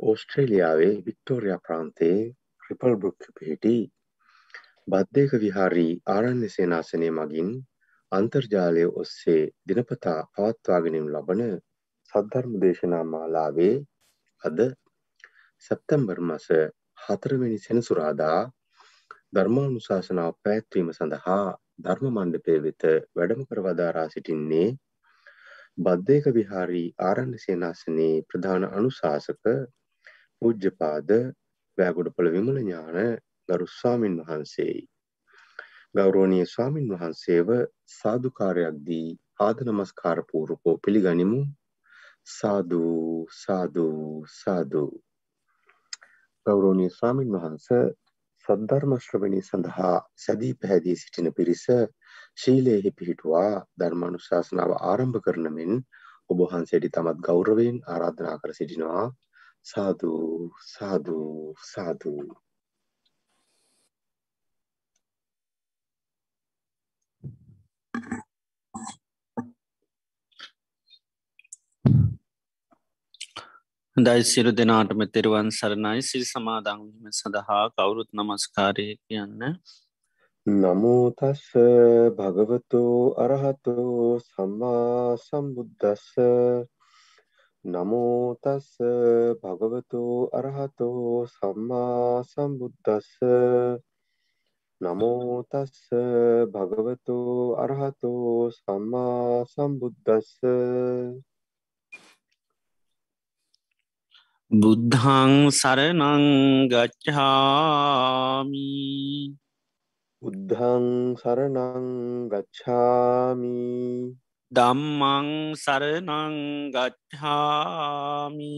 ඕස්ට්‍රේලියාවේ Victoria ප්‍රාන්තයේ ripple බෘක්ක පිහිටි බද්ධයක විහාරී ආරණ්‍ය සේනාසනය මගින් අන්තර්ජාලය ඔස්සේ දිනපතා පවත්වාගෙනම් ලබන සද්ධර්ම දේශනා මාලාවේ අද සැප්තැම්බර් මස හතරවෙනි සෙනසුරාදා ධර්මානුශාසනාව පැත්වීම සඳහා ධර්ම මණ්ඩපය වෙත වැඩම කරවදාරා සිටින්නේ බද්ධයක විහාරී ආරණ්‍ය සේනාසනයේ ප්‍රධාන අනුශාසක පූජ්‍යපාද වෑගොඩපොළ විමල ඥාන ගරු ස්වාමින් වහන්සේයි. ගෞරවනීය ස්වාමින් වහන්සේව සාදුකාරයක් දී ආද නමස්කාර පූර්වකව පිළිගනිමු. සාදු සාදු සාදු. ගෞරවනීය ස්වාමින් වහන්සේ සද්ධර්ම ශ්‍රවණී සඳහා සැදී පැහැදී සිටින පිරිස ශීලයෙහි පිහිටුවා ධර්මානුශාසනාව ආරම්භ කරන මෙන් ඔබ වහන්සේට තමත් ගෞරවයෙන් ආරාධනා කර සිටිනවා සාදු සාදු සාදු. හොඳයි සිරු දෙනාටම තෙරුවන් සරණයි. සිල් සමාදංවීම සඳහා කවුරුත් නමස්කාරය කියන්න. නමෝතස්ස භගවතු අරහතු සම්මා සම්බුද්ධස්ස නමෝතස්ස භගවතු අරහතු සම්මා සම්බුද්ධස්ස නමෝතස්ස භගවතු අරහතු සම්මා සම්බුද්ධස්ස බුද්ධං සරණං ගච්ඡාමි. බුද්ධං සරණං ගච්ඡාමි දම්මං සරණං ගච්ඡාමි.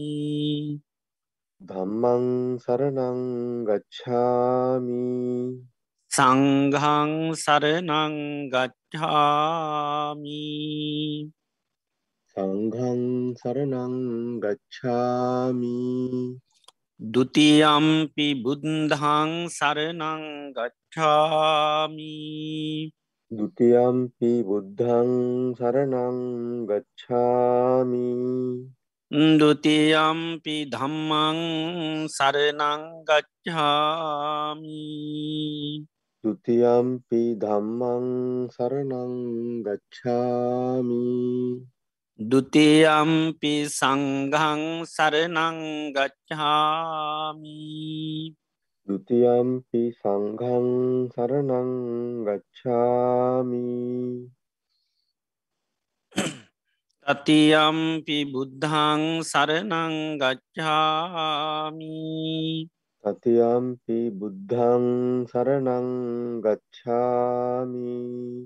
ධම්මං සරණං ගච්ඡාමි. සංඝං සරණං ගච්ඡාමි. සංඝං සරණං ගච්ඡාමි. ဒ ුතියම්පි බුද්ධං සරණං දුතියම්පි බුද්ධං සරණං ගච්ඡාමි දුතියම්පි ධම්මං සරණං ගච්ඡාමි දුතියම්පි ධම්මං සරණං ගච්ඡාමි දුතියම්පි සංඝං සරණං ගච්ඡාමි ဒ ුතියම්පි සංඝං සරණං ගච්ඡාමි. තතියම්පි බුද්ධං සරණං ගච්ඡාමි. තතියම්පි බුද්ධං සරණං ගච්ඡාමි.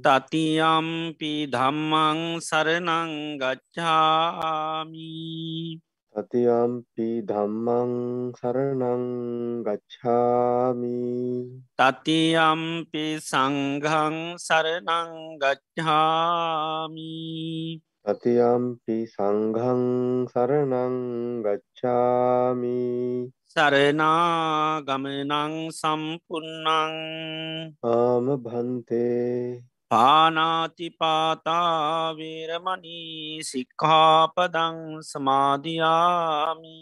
තතියම්පි ධම්මං සරණං ගච්ඡාමි තතියම්පි ධම්මං සරණං ගච්ඡාමි। තතියම්පි සංඝං සරණං ගච්ඡාමි। තතියම්පි සංඝං සරණං ගච්ඡාමි। සරනාගමනං සම්පන්නං ආම භන්තේ පානාතිපාතාවේරමනී සික්කාපදං සමාධයාමි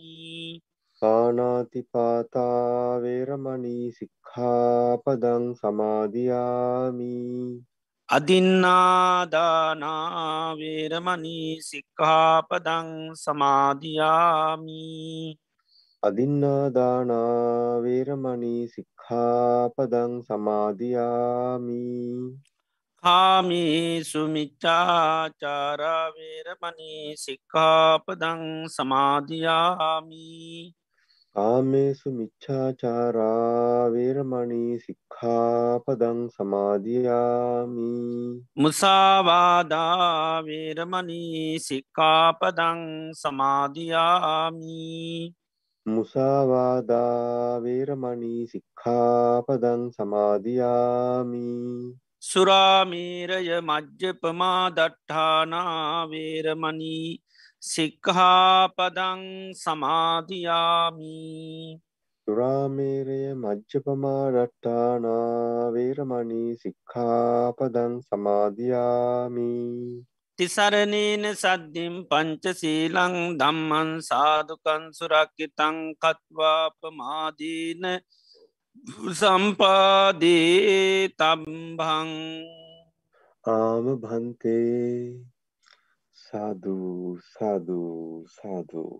පානාතිපාතා වේරමණී සික්ඛාපදං සමාදියාමි. අදින්නාදානාවේරමනී සික්කාපදං සමාධයාමි අදින්නාදානා වේරමණී සික්ඛාපදං සමාදියාමි කාමී සුමිච්චාචාරවේරමනී සික්කාපදං සමාධයාමි කාමේසු මිච්ඡාචාරා වේරමණී සික්ඛාපදං සමාදියාමි. මුසාවාදාවේරමනී සික්කාපදං සමාධයාමි මුසාවාදා වේරමණී සික්ඛාපදං සමාදියාමි සුරාමීරය මජ්්‍යපමා දට්ඨානාවේරමනී සික්හාපදං සමාධයාමි සුරාමේරය මජ්්‍යපමාඩට්ටානා වේරමණී සික්ඛාපදං සමාදියාමි තිසරණීන සද්ධිම් පංච සීලං දම්මන් සාධකන් සුරක්කිතං කත්වාපමාදීන සම්පාදී තම්බං ආම භන්තේ සාධූ සාධූ සාධූ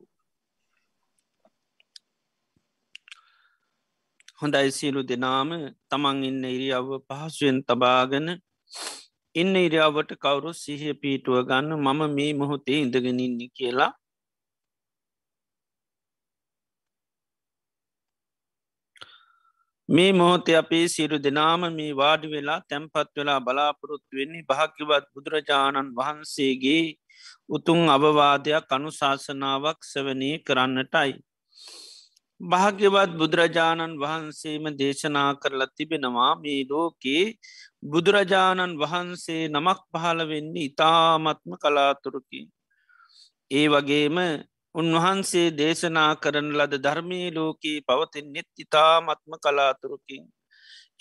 හොඳයි සියලු දෙනාම. තමන් ඉන්න ඉරියව්ව පහසුවෙන් තබාගෙන ඉන්න ඉරියාවට කවුරු සිහ පීටුව ගන්න මම මේ මොහොතේ ඉඳගෙනඉන්න කියලා මේ මොහොත අපේ සිරු දෙනාම මේ වාඩි වෙලා තැන්පත් වෙලා බලාපොරොත්තු වෙන්නේ භාග්‍යවත් බුදුරජාණන් වහන්සේගේ උතුන් අවවාදයක් අනුශාසනාවක් සවනී කරන්නටයි. භාග්‍යවත් බුදුරජාණන් වහන්සේම දේශනා කරලා තිබෙනවා මේ ලෝකයේ බුදුරජාණන් වහන්සේ නමක් පහළ වෙන්නේ ඉතාමත්ම කලාතුරකින්. ඒ වගේම උන්වහන්සේ දේශනා කරන ලද ධර්මී ලෝකී පවතින් නෙත් ඉතාමත්ම කලාතුරකින්.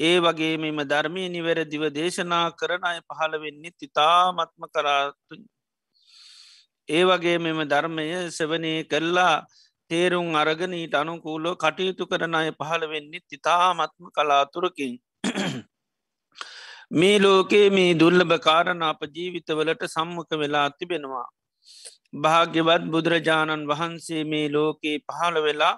ඒ වගේ මෙම ධර්මය නිවැරදිව දේශනා කරන අය පහළ වෙන්නේ ඉතාමත්ම කරාතු. ඒ වගේ මෙම ධර්මය සවනය කරලා තේරුම් අරගනීට අනුකූලෝ කටයුතු කරන අය පහළ වෙන්නේ ඉතාමත්ම කලාතුරකින්. මේ ලෝකයේ මේ දුර්ලභ කාරණ අප ජීවිතවලට සම්මක වෙලා තිබෙනවා. භාග්‍යවත් බුදුරජාණන් වහන්සේ මේ ලෝකයේ පහළ වෙලා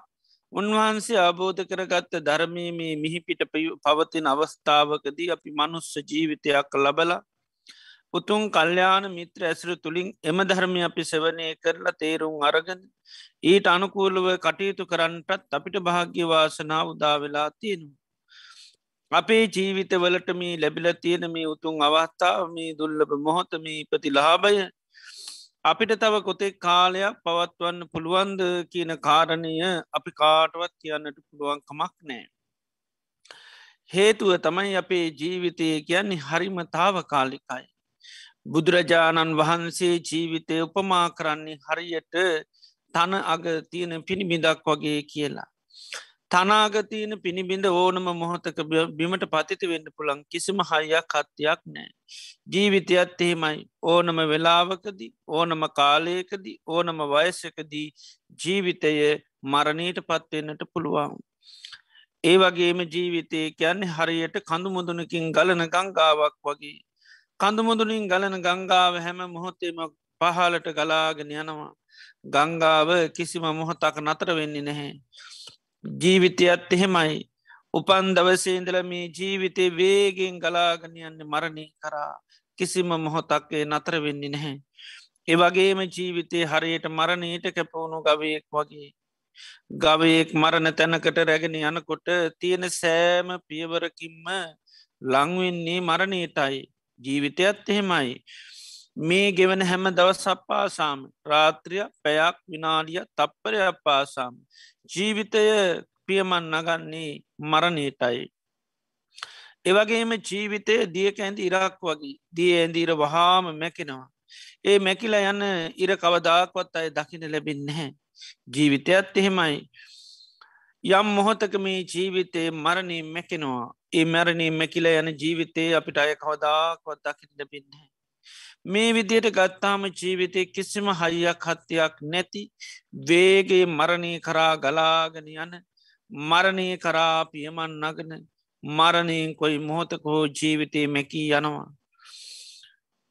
උන්වහන්සේ අබෝධ කරගත්ත ධර්මීමේ මිහිපිට පවතින අවස්ථාවකදී අපි මනුස්ස ජීවිතයක් ලබල උතුන් කල්්‍යාන මිත්‍ර ඇසර තුළින් එම ධර්මය අපි සෙවනය කරලා තේරුම් අරගන ඊට අනුකූලව කටයුතු කරන්නටත් අපිට භාග්‍යවාසනා උදා වෙලා තියෙනවා. අපේ ජීවිතවලට මේ ලැබිල තියෙන මේ උතුන් අවස්ථාව මේ දුල්ලබ මොහොතමී ප්‍රතිලාභය අපිට තව කොතෙක් කාලයක් පවත්වන්න පුළුවන්ද කියන කාරණය අපි කාටවත් කියන්නට පුළුවන් කමක් නෑ. හේතුව තමයි අපේ ජීවිතය කියන්නේ හරිම තාව කාලිකයි. බුදුරජාණන් වහන්සේ ජීවිතය උපමා කරන්නේ හරියට තන අග තියෙන පිණිබිඳක් වගේ කියලා. තනාගතියන පිණිබිඳ ඕනම මොහොතක බිමට පතිති වෙන්න පුළන් කිසිම හයියක් කත්තියක් නෑ. ජීවිතයත් එහෙමයි ඕනම වෙලාවකදී ඕනම කාලයකදී ඕනම වයසකදී ජීවිතය මරණීට පත්වෙන්නට පුළුවන්. ඒ වගේම ජීවිතය කියන්නේ හරියට කඳු මුදුනකින් ගලන ගංගාවක් වගේ. කඳුමුදුනින් ගලන ගංගාව හැම මොහොත්තේම පහලට ගලාගෙන යනවා. ගංගාව කිසිම මොහොතක් නතර වෙන්නේ නැහැ. ජීවිතයත් එහෙමයි උපන් දවසේන්දල මේ ජීවිතය වේගෙන් ගලාගෙන යන්න මරණය කරා කිසිම මොහොතක්ේ නතර වෙන්නේ නැහැ. ඒවගේම ජීවිතය හරියට මරණයට කැපවුණු ගවයෙක් වගේ. ගවයෙක් මරණ තැනකට රැගෙන යනකොට තියෙන සෑම පියවරකින්ම ලංවෙන්නේ මරණයටයි ජීවිතයත් එහෙමයි. මේ ගෙවන හැම දවස් අපපාසාම රාත්‍රිය පැයක් විනාඩිය තප්පරය අපපාසාම ජීවිතය පියමන් නගන්නේ මරණයටයි. එවගේම ජීවිතය දියක ඇඳ ඉරක් වගේ දිය ඇඳීර වහාම මැකෙනවා. ඒ මැකිලා යන්න ඉර කවදාක්වත් අය දකින ලැබෙන්නේ. ජීවිතයත් එහෙමයි. යම් මොහොතක මේ ජීවිතය මරණී මැකෙනවා ඒ මැරණී මැකිල යන ජීවිතය අපිට අය කවදාක්වත් දකිට ලැබෙන්නේ. මේ විදියට ගත්තාම ජීවිතය කිසිම හයියක් හත්තියක් නැති වේගේ මරණය කරා ගලාගෙන යන මරණය කරා පියමන් නගන මරණයෙන් කොයි මොහොතක හෝ ජීවිතය මැකී යනවා.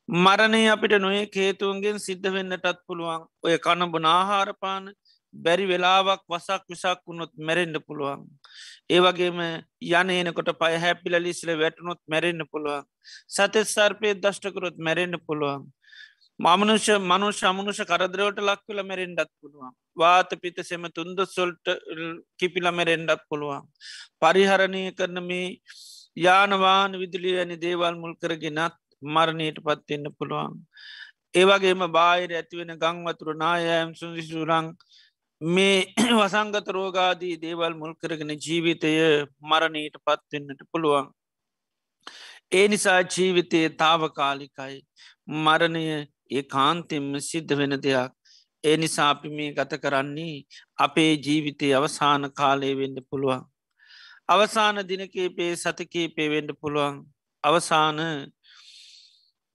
මරණය අපිට නොේ හේතුවන්ගෙන් සිද්ධ වෙන්නටත් පුළුවන් ඔය කණබුන ආහාරපාන බැරි වෙලාවක් වසක් විසක් වුණොත් මැරෙන්ඩ පුළුවන්. ඒවගේම යනනකොට පය හැපිල ලිසිල වැටනොත් මැරෙන්න්න පුළුවන්. සතෙත් සර්පය දෂ්ටකරොත් මැරෙන්න්න පුළුවන්. මමනුෂ මනුෂ අමනුෂ කරදරවට ලක්වෙල මැරෙන්ඩත් පුළුවන්. වාත පිත සෙම තුන්ද සොල්ට කිපිල මැරෙන්ඩත් පුළුවන්. පරිහරණය කරන මේ යානවාන විදුලිය ඇනි දේවල් මුල් කරගෙනත් මරණයට පත්වෙන්න පුළුවන්. ඒවගේම බාහිර ඇතිවෙන ගංවතුරු නායෑම් සුදිසුරං මේ වසංගත රෝගාදී දේවල් මුල් කරගෙන ජීවිතය මරණීට පත්වෙන්නට පුළුවන්. ඒ නිසා ජීවිතයේ තාවකාලිකයි මරණය ඒ කාන්තෙම සිද්ධ වෙන දෙයක්. ඒ නිසා අපි මේ ගත කරන්නේ අපේ ජීවිතය අවසාන කාලය වෙන්න පුළුවන්. අවසාන දිනකේපේ සතකේපේ වෙන්ඩ පුළුවන් අවසාන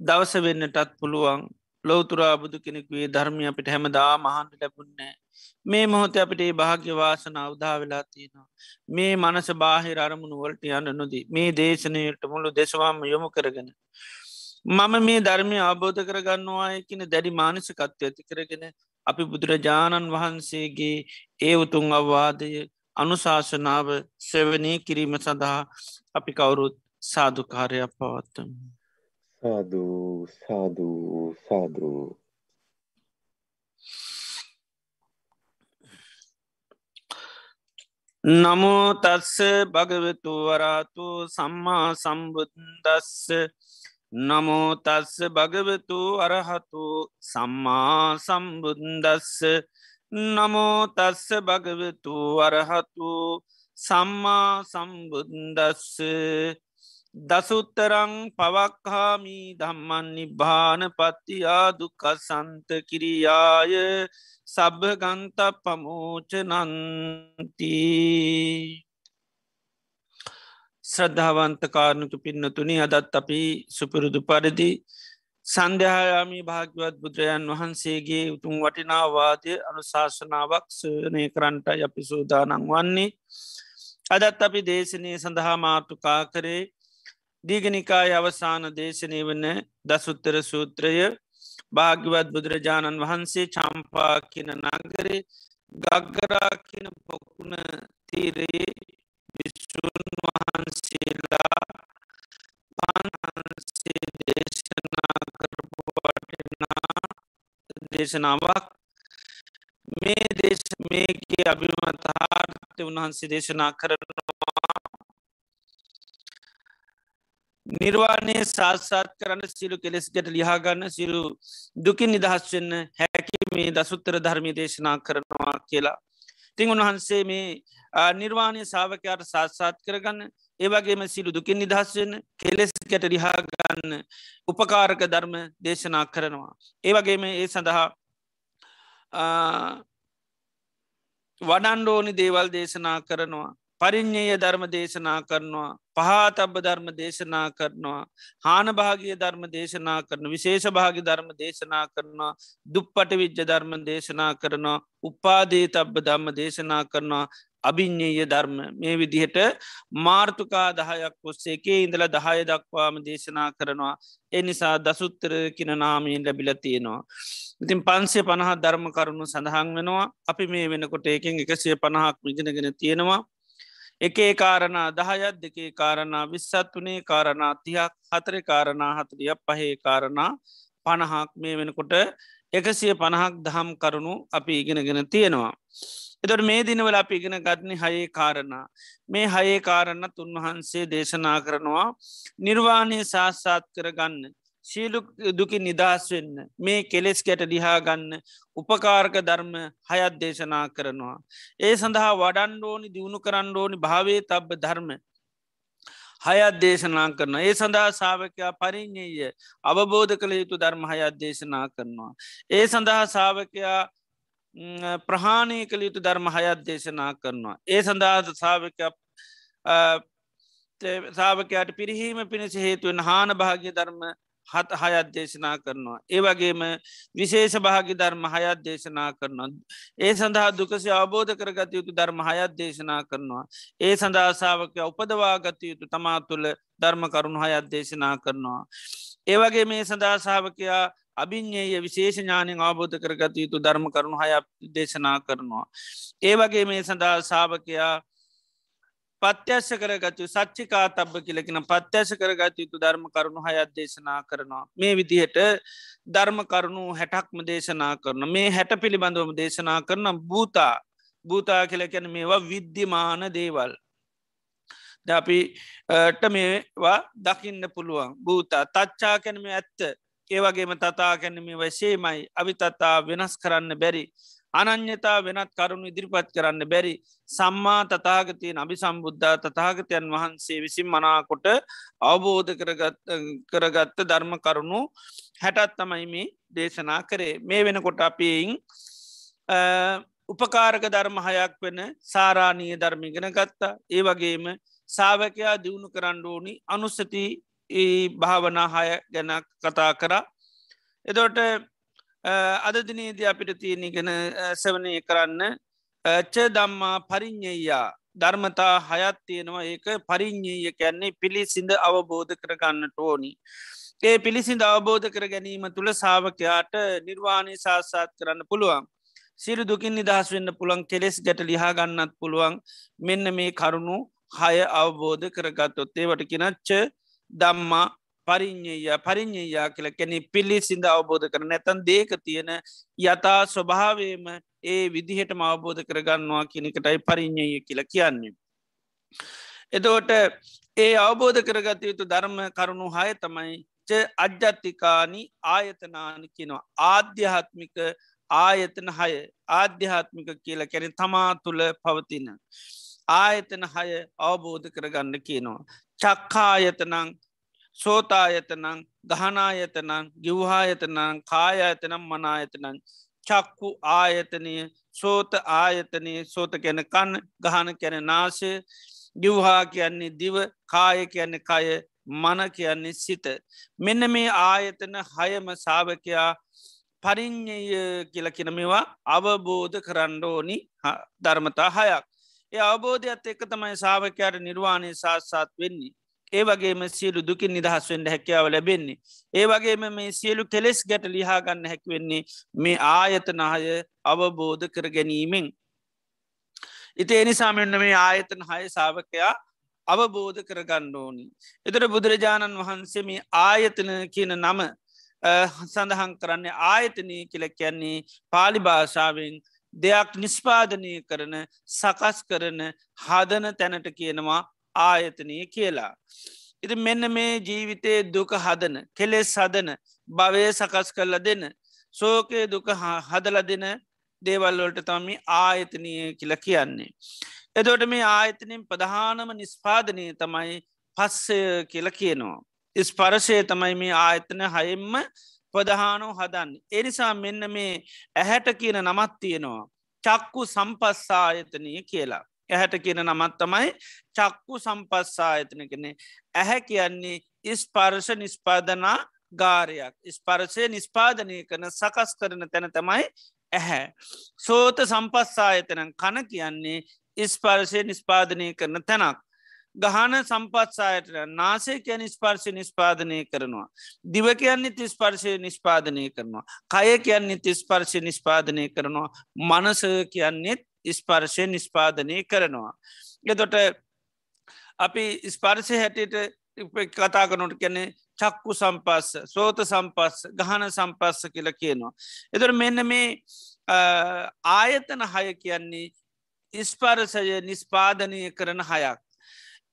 දවස වෙන්නටත් පුළුවන් ලෝතුරා බුදු කෙනෙක්වේ ධර්මය අපිට හැමදා මහන්ට ලැබුන්නේ මේ මොහොත අපිට ඒ භාග්‍යවාසන අවදා වෙලා තියෙනවා මේ මනස බාහිර අරමුණු වලට යන්න නොදී මේ දේශනයට මුළු දෙශවාම යොමු කරගෙන මම මේ ධර්මය අබෝධ කරගන්නවා එකන දැඩි මානසිකත්වය ඇති කරගෙන අපි බුදුරජාණන් වහන්සේගේ ඒ උතුන් අවවාදය අනුශාසනාව සෙවනී කිරීම සඳහා අපි කවුරුත් සාධකාරයක් පවත්තම. සාධූ සාධූ සාධූ නමෝ තස්ස භගවතු වරාතු සම්මා සම්බුද්දස්ස. නමෝ තස්ස භගවතු අරහතු සම්මා සම්බුද්දස්ස. නමෝ තස්ස භගවතු අරහතු සම්මා සම්බුද්දස්ස. දසුත්තරං පවක්හාමී දම්මන් නිබ්භාන පත්තියා දුකසන්ත කිරියාය සබභගන්ත පමෝච නන්ති ශ්‍රද්ධාවන්තකාරණක පින්නතුනි අදත් අපි සුපුරුදු පරිදි සන්ධ්‍යයාමී භාග්‍යවත් බුදුරජන් වහන්සේගේ උතුම් වටිනාවාදය අනුශාසනාවක් සනය කරන්ට අපි සූදානන් වන්නේ. අදත් අපි දේශනය සඳහා මාතුකා කරේ දීගනිකාය අවසාන දේශනය වන දසුත්තර සූත්‍රය භාග්‍යවත් බුදුරජාණන් වහන්සේ චම්පා කියන නගරේ ගග්ගරා කියන පොකුණ තීරයේ විශ්ෂූන් වහන්සේලා පන්හන්සේ දේශනා කරපුවටනා දේශනාවක්. මේ දේශ මේගේ අභිමතාර්ථ උන්වහන්සේ දේශනා කරනවා. නිර්වාණය සාත්සාත් කරන්න සිරු කෙලෙස්ගට ලිහාගන්න සිරු දුකින් නිදහස් වෙන්න හැකි මේ දසුත්තර ධර්මි දේශනා කරනවා කියලා. තිං උන්වහන්සේ මේ නිර්වාණය සාාවකයාට සාත්සාත් කරගන්න ඒවගේම සිලු දුකින් නිදහස් වෙන්න කෙලෙස්කට රිහාගන්න උපකාරක ධර්ම දේශනා කරනවා. ඒවගේම ඒ සඳහා වඩන්ඩෝනි දේවල් දේශනා කරනවා. පරිින්්ඥය ධර්ම දේශනා කරනවා පහතබ්බ ධර්ම දේශනා කරනවා හානභාගිය ධර්ම දේශනා කරන විශේෂ භාගි ධර්ම දේශනා කරනවා දුප්පට විජ්ජ ධර්ම දේශනා කරනවා උපාදේ තබ්බ ධම්ම දේශනා කරනවා අභිඤ්ඥය ධර්ම. මේ විදිහට මාර්තුකා දහයක් ඔස්සේ එකේ ඉඳල දහය දක්වාම දේශනා කරනවා. ඒ නිසා දසුත්තර කියන නාමීන් ලැබිල තියෙනවා. ඉතින් පන්සේ පණහත් ධර්ම කරුණු සඳහන් වෙනවා. අපි මේ වෙනකොට ඒකෙන් එකසිය පණහක් විජනගෙන තියෙනවා. එකේ කාරණා දහයත් දෙකේ කාරණා විස්සත් වනේ කාරණා තියක් හතර කාරණා හතරිය පහේ කාරණා පණහක්. මේ වෙනකොට එකසිය පණහක් දහම් කරුණු අපි ඉගෙනගෙන තියෙනවා. එතොට මේ දිනවල අපි ඉගෙන ගත්නි හයේ කාරණා. මේ හයේ කාරණත් උන්වහන්සේ දේශනා කරනවා නිර්වාණය සාස්සාත් කරගන්න. ශීලු දුකි නිදහස් වෙන්න මේ කෙලෙස් කැට ලිහා ගන්න උපකාරක ධර්ම හයත් දේශනා කරනවා. ඒ සඳහා වඩන්ඩෝනි දියුණු කරන්නඩෝනි භාවේ තබ්බ ධර්ම හයත් දේශනා කරන ඒ සඳහා සාාවකයා පරිින්්ඥය අවබෝධ කළ යුතු ධර්ම හයත් දේශනා කරනවා. ඒ සඳහා සාාවකයා ප්‍රහාණය කළ යුතු ධර්ම හයත් දේශනා කරනවා. ඒ සඳහා සාාවක සාාවකයාට පිරිහීම පිණිස හේතුවෙන් හාන භාග්‍ය ධර්ම හත හයත් දේශනා කරනවා. ඒ වගේම විශේෂ භාගි ධර්ම හයත් දේශනා කරනවා. ඒ සඳහා දුකසි අවබෝධ කරගත යුතු ධර්ම හයත් දේශනා කරනවා. ඒ සඳහාසාාවක උපදවාගත යුතු තමා තුළ ධර්ම කරුණු හයත් දේශනා කරනවා. ඒවගේ මේ සඳහාසාාවකයා අභිඤ්ඥය විශේෂ ඥානින් අවබෝධ කරගත යුතු ධර්ම කරුණු හය දේශනා කරනවා. ඒ වගේ මේ සඳහා සාාවකයා පත්‍යශ කරගතු සච්චිකා තබ්බ කියලෙන පත්‍යශ කරගත යුතු ධර්ම කරුණු හයත් දේශනා කරනවා. මේ විදිහට ධර්ම කරුණු හැටක්ම දේශනා කරන මේ හැට පිළිබඳවම දේශනා කරන භූතා. භූතා කියලකැන මේවා විද්‍යමාන දේවල්. අපිට මේවා දකින්න පුළුවන්. භූතා. තච්චා කැනම ඇත්ත. ඒවගේම තතා කැනීම වශේමයි අවිතතා වෙනස් කරන්න බැරි. අනං්‍යතා වෙනත් කරුණු ඉදිරිපත් කරන්න බැරි සම්මා තතාගතයෙන් අභි සම්බුද්ධ තතාගතයන් වහන්සේ විසින් මනාකොට අවබෝධ කරගත්ත ධර්ම කරුණු හැටත් තමයි මේ දේශනා කරේ. මේ වෙනකොට අපේයින් උපකාරක ධර්ම හයක් වෙන සාරාණීය ධර්මිගෙන ගත්තා. ඒ වගේම සාාවකයා දියුණු කරන්න ඕනි අනුස්සති භාවනාහය ගැන කතා කරා. එදෝට අද දිනේද අපිට තියෙනගෙන සවනය කරන්න ච දම්මා පරිින්්ඥයා ධර්මතා හයත් තියෙනවා ඒක පරිින්්ඥීය කැන්නේ පිළිසිඳ අවබෝධ කරගන්නට ඕනි. ඒ පිළිසිඳ අවබෝධ කර ගැනීම තුළ සාාවකයාට නිර්වාණය සාස්සාත් කරන්න පුළුවන්. සිරු දුකින් නිදහස් වෙන්න පුළන් කෙලෙස් ගැට ලිහා ගන්නත් පුළුවන් මෙන්න මේ කරුණු හය අවබෝධ කරගත්තොත් ඒවට කිනච්ච දම්මා පරිින්්ඥය පරිින්්ඥයා කියල කැනෙ පිල්ලි සිද අවබෝධ කර නැතන් දේක තියෙන යතා ස්වභාවේම ඒ විදිහට අවබෝධ කරගන්නවා කියනකටයි පරිින්්ඥය කියල කියන්නේ. එදෝට ඒ අවබෝධ කරගත යුතු ධර්ම කරුණු හය තමයි අජ්ජත්තිකානි ආයතනාන කියනවා ආධ්‍යාත්මික ආයතන හය ආධ්‍යාත්මික කියල කැන තමා තුළ පවතින. ආයතන හය අවබෝධ කරගන්න කියනවා. චක්කායතනං සෝතායතනං ගහනායතනං ගිව්හායතනං කායායතනම් මනායතනං චක්කු ආයතනය සෝත ආයතනය සෝත ගැන කන්න ගහන කැන නාශය ගිව්හා කියන්නේ දිව කාය කියන්නේ කය මන කියන්නේ සිත. මෙන්න මේ ආයතන හයම සාාවකයා පරිින්්ඥය කියල කිනමවා අවබෝධ කරන්න ඕනි ධර්මතා හයක්. ඒ අවබෝධයක්ත් එක තමයි සාාවකයාට නිර්වාණය සාත්සාත් වෙන්නේ. ඒ වගේම සියලු දුකින් නිදහස්වෙන්ට හැකියාව ලැබෙන්නේ. ඒ වගේම මේ සියලු කෙලෙස් ගැට ලිහාගන්න හැකිවෙන්නේ මේ ආයතනහය අවබෝධ කර ගැනීමෙන්. ඉති එනිසාමෙන්න්න මේ ආයතන හය සාාවකයා අවබෝධ කරගන්න ඕනි. එතර බුදුරජාණන් වහන්සේ මේ ආයතන කියන නම සඳහන් කරන්නේ ආයතනය කියල කියන්නේ පාලි භාෂාවෙන් දෙයක් නිස්පාදනය කරන සකස් කරන හදන තැනට කියනවා ආයතනය කියලා. ඉති මෙන්න මේ ජීවිතයේ දුක හදන කෙලෙස් හදන භවය සකස් කරල දෙන්න සෝකය දුක හදල දෙන දේවල්වලට තමි ආයතනය කියල කියන්නේ. එදොට මේ ආයතනින් ප්‍රධානම නිස්පාදනය තමයි පස්සය කියල කියනවා. ස්පරශය තමයි මේ ආයතන හයෙන්ම ප්‍රධානෝ හදන්න. එනිසා මෙන්න මේ ඇහැට කියන නමත් තියෙනවා. චක්කු සම්පස්සායතනය කියලා. ඇහැට කියන නමත් තමයි චක්කු සම්පස්සායතන කෙනෙ. ඇහැ කියන්නේ ඉස්පර්ශ නිස්පාදනා ගාරයක්. ස්පර්ශය නිස්පාදනය කරන සකස් කරන තැන තමයි ඇහැ. සෝත සම්පස්සායතනන් කන කියන්නේ ඉස්පර්ශය නිස්පාදනය කරන තැනක්. ගහන සම්පත්සායට නාසේ කියන ස්පර්ශය නිස්පාදනය කරනවා. දිව කියන්නේ තිස්පර්ශය නිස්පාදනය කරනවා. කය කියන්නේ තිස්පර්ශය නිස්පාදනය කරනවා. මනස කියන්නෙත් ස්පර්ශය නිස්පාදනය කරනවා. එතොට අපි ස්පර්ශය හැටියට කතා කනොට කැනෙ චක්කු සම්පස්ස සෝත සම්පස්ස ගහන සම්පස්ස කියල කියනවා. එතොට මෙන්න මේ ආයතන හය කියන්නේ ඉස්පරසය නිස්පාදනය කරන හයක්.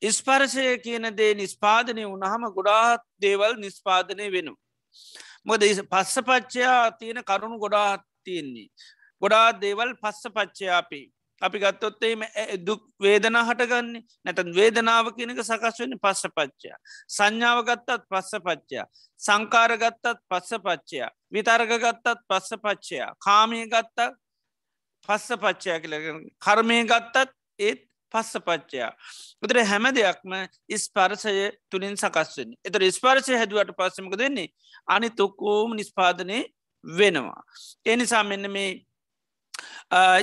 ඉස්පරසය කියන දේ නිස්පාදනය වුණහම ගොඩාත් දේවල් නිස්පාදනය වෙනු. මොද පස්ස පච්චයා තියෙන කරුණු ගොඩාත් තියෙන්නේ. ගොඩා දේවල් පස්ස පච්චයාපි. අපි ගත්තොත්තේම දුක් වේදනා හටගන්නේ නැතන් වේදනාව කියනක සකස් වෙන පස්ස පච්චයා. සංඥාව ගත්තත් පස්ස පච්චයා. සංකාර ගත්තත් පස්ස පච්චයා. විතර්ග ගත්තත් පස්ස පච්චයා. කාමය ගත්තත් පස්ස පච්චයා කියල කර්මය ගත්තත් ඒත් පස්ස පච්චයා. උතර හැම දෙයක්ම ස්පර්සය තුළින් සකස්වෙන්. එතර ස්පර්ශය හැදුවට පස්සමක දෙන්නේ අනි තොක්කෝම නිස්පාදනය වෙනවා. එනිසා මෙන්න මේ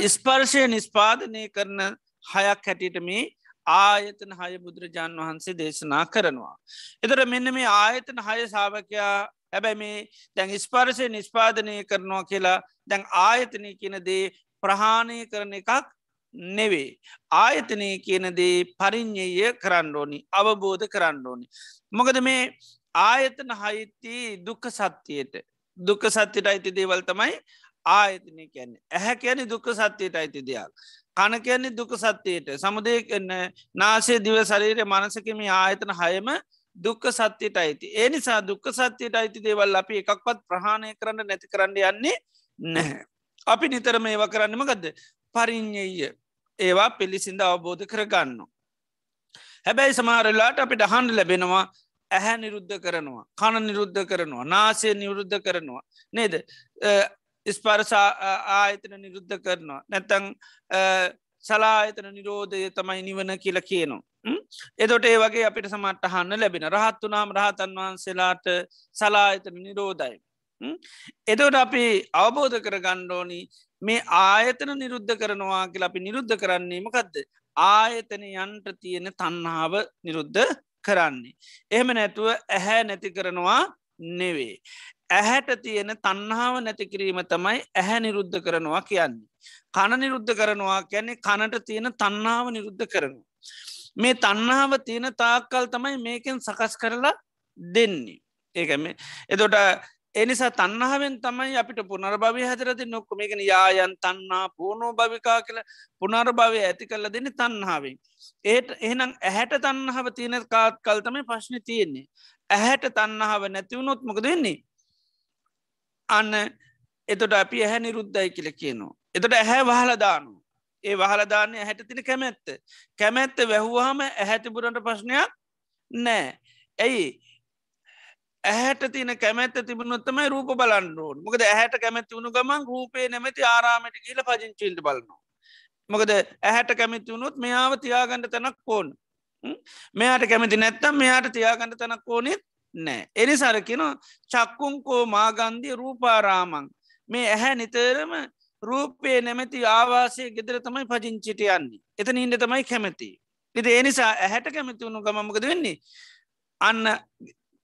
ස්පර්ශය නිස්පාදනය කරන හයක් හැටියට මේ ආයතන හය බුදුරජාණන් වහන්සේ දේශනා කරනවා. එතර මෙන්න මේ ආයතන හය සාාවකයා හැබැයි මේ දැන් ස්පර්ශය නිස්පාදනය කරනවා කියලා දැන් ආයතනය කියන දේ ප්‍රහාණය කරන එකක් නෙවේ. ආයතනය කියනදේ පරිින්්ඥය කරන්න ඕනි අවබෝධ කරන්න ඕනි. මොකද මේ ආයතන හයිති දුක්ක සත්‍යයට දුක්ක සත්‍යයට අයිති දේවල් තමයි ආයතනය කියන්නේ ඇහැ කියන දුක්ක සත්‍යයට අයිති දෙයක්. කන කියන්නේ දුක සත්‍යයට සමුදය කන්න නාසේ දිව ශරීරය මනසකම ආයතන හයම දුක්ක සත්‍යයට අයිති. ඒ නිසා දුක්ක සත්‍යයට අයිති දේවල් අපි එකක්වත් ප්‍රහණය කරන්න නැති කරන්න යන්නේ නැහැ. අපි නිතරම ඒව කරන්නම ගදද පරිින්්ඥය ඒවා පිළිසිඳ අවබෝධ කරගන්න. හැබැයි සමාරලාට අපි ඩහන් ලැබෙනවා ඇහැ නිරුද්ධ කරනවා කණ නිරුද්ධ කරනවා නාසය නිවරුද්ධ කරනවා නේද ස්පර්සා ආයතන නිරුද්ධ කරනවා නැතං සලායතන නිරෝධය තමයි නිවන කියල කියනවා. එදොට ඒ වගේ අපිට සමට හන්න ලැබෙන රහත්තු නාම් රහතන් වහන්සේලාට සලායතන නිරෝධයි. එතවට අපි අවබෝධ කර ගණ්ඩෝනි මේ ආයතන නිරුද්ධ කරනවා කියලා අපි නිරුද්ධ කරන්නේමකක්ද ආයතන යන්ට තියෙන තන්නාව නිරුද්ධ කරන්නේ. එහෙම නැතුව ඇහැ නැති කරනවා නෙවේ. ඇහැට තියෙන තන්නාව නැති කිරීම තමයි ඇහැ නිරුද්ධ කරනවා කියන්නේ. කණ නිරුද්ධ කරනවා කියන්නේ කණට තියෙන තන්නාව නිරුද්ධ කරනවා. මේ තන්නාව තියෙන තාක්කල් තමයි මේකෙන් සකස් කරලා දෙන්නේ. ඒකම එතොට එනිසා තන්නහාවෙන් තමයි අපිට පුනර භවය හැතරති නොක්ක මේකන යායන් තන්නා පූනෝ භවිකා කියල පුනර භවය ඇති කල්ල දෙන්න තන්නාවෙන්. ඒට එහෙනම් ඇහැට තන්නහාව තියෙන කාත් කල් තමයි ප්‍රශ්න තියෙන්නේ. ඇහැට තන්නහාව නැතිවුණොත් මොකද වෙන්නේ. අන්න එතොට අපි ඇහැ නිරුද්ධයි කියල කියනවා. එතොට ඇහැ වහලදානු. ඒ වහලදාන්නේ ඇහැට තින කැමැත්ත. කැමැත්ත වැැහවාම ඇහැතිබුරට ප්‍රශ්නයක් නෑ. ඇයි ඇහැට තින කැමැත්ත තිබුණොත්තමයි රූප බලන්නුවන් මොකද ඇහැට කැමැති වුණු ගමන් රූපේ නැමැති ආරාමට කියල පජංචිල්ට බලන්නවා. මොකද ඇහැට කැමති වුණොත් මෙයාව තියාගණඩ තැනක් ඕෝන් මෙයාට කැමති නැත්තම් මෙයාට තියාගණඩ තැනක් ඕනෙත් නෑ. එනි සරකින චක්කුංකෝ මාගන්ධිය රූපාරාමං මේ ඇහැ නිතරම රූපේ නැමැති ආවාසය ගෙදර තමයි පජංචිට යන්නේ. එතන ඉන්ඩ තමයි කැමැති. ඉති එනිසා ඇහැට කැමති වුණු ගමමකද වෙන්නේ. අන්න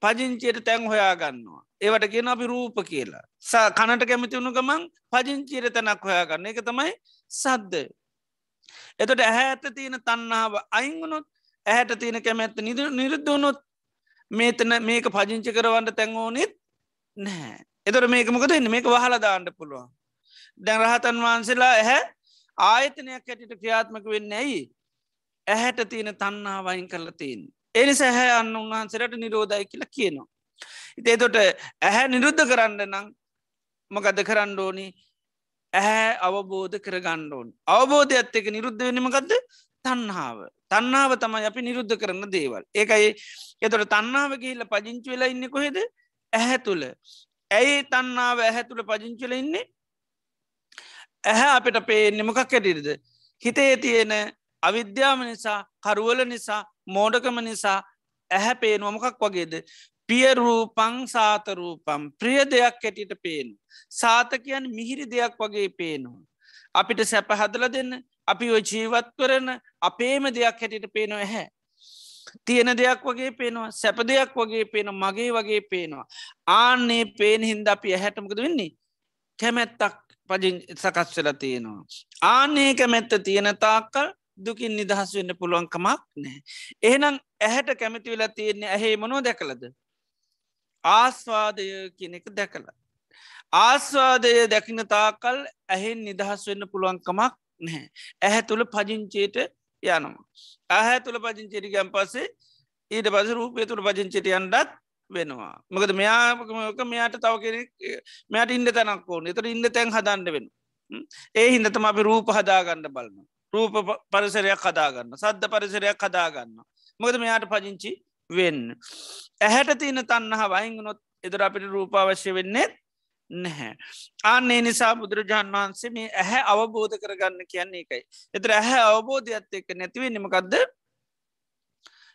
පජංචියට තැන් හොයා ගන්නවා. ඒවට කියෙන අපි රූප කියලා. ස කනට කැමති වුණු ගමන් පජංචීර තැනක් හොයා ගන්න එක තමයි සද්ද. එතොට ඇහැ ඇත තියෙන තන්නාව අයිංගුණොත් ඇහැට තියෙන කැමැත්ත නිරුද්ධවනොත් මේතන මේක පජංචි කරවන්න තැන්ගෝනෙත් නෑ. එතොට මේක මොකද එන්න මේක වහලදාන්න පුළුවන්. දැන් රහතන් වහන්සේලා ඇහැ ආයතනයක් ඇටිට ක්‍රියාත්මක වෙන්න ඇයි ඇහැට තියෙන තන්නාවයින් කරලා තියන්. එනි සැහැ අන්න උන්වහන්සරට නිරෝධයි කියලා කියනවා. ඉතේතොට ඇහැ නිරුද්ධ කරන්න නම් මකද කරන්න ඕනි? ඇහැ අවබෝධ කර ගණ්ඩෝන් අවබෝධ ඇත්ත එක නිරුද්ධ වෙනමකක්ද තන්නාව තන්නාව තමයි අපි නිරුද්ධ කරන්න දේවල්. ඒකයි එතොට තන්නාව ගිහිල්ල පජංචි වෙලා ඉන්න කොහෙද? ඇහැ තුළ ඇයි තන්නාව ඇහැ තුළ පජංචිල ඉන්නේ? ඇහැ අපිට පේන්නේ මොකක් ඇටිරිද හිතේ තියෙන අවිද්‍යාව නිසා කරුවල නිසා මෝඩකම නිසා ඇහැ පේනුව මොකක් වගේද පියරූපං සාතරූපම් ප්‍රිය දෙයක් ඇටිට පේනු. සාතකයන් මිහිරි දෙයක් වගේ පේනවා. අපිට සැප හදල දෙන්න අපි ඔය ජීවත් කරන අපේම දෙයක් හැටිට පේනවා හැ. තියෙන දෙයක් වගේ පේනවා සැප දෙයක් වගේ පේන මගේ වගේ පේනවා. ආන්නේ පේන හින්ද අපි ඇහැටමකද වෙන්නේ. කැමැත්තක් පජි සකස් වෙලා තියෙනවා. ආන්නේ කැමැත්ත තියෙන තාක්කල් දුකින් නිදහස් වෙන්න පුළුවන්කමක් නෑ. එහෙනම් ඇහැට කැමති වෙලා තියෙන්නේ ඇහේ මොනෝ දැකලද. ආස්වාදය කියන එක දැකලා. ආස්වාදය දැකින තාකල් ඇහෙන් නිදහස් වෙන්න පුළුවන්කමක් නැහැ. ඇහැ තුළ පජිංචේට යනවා. ඇහැ තුළ පජිංචේට ගැම් පසේ ඊට පස රූපය තුළ පජිංචිට යන්ඩත් වෙනවා. මකද මෙයාක මෙයාට තව කෙනෙක් මෙයාට ඉන්න තැනක් ඕන එතර ඉන්න තැන් හදන්න වෙන. ඒ හිදතම අපි රූප හදාගන්න බලන්න. රූප පරිසරයක් හදාගන්න සද්ධ පරිසරයක් හදාගන්න. මොකද මෙයාට පජිංචි වෙන්න. ඇහැට තියන තන්නහ වයිංගනොත් එදර අපිට රූපාවශ්‍ය වෙන්නෙත් නැහැ. අන්නේ නිසා බුදුරජාන් වහන්සේ මේ ඇහැ අවබෝධ කරගන්න කියන්නේ එකයි. එතර ඇහැ අවබෝධයක්ත් එක්ක නැතිවෙන්නමකක්ද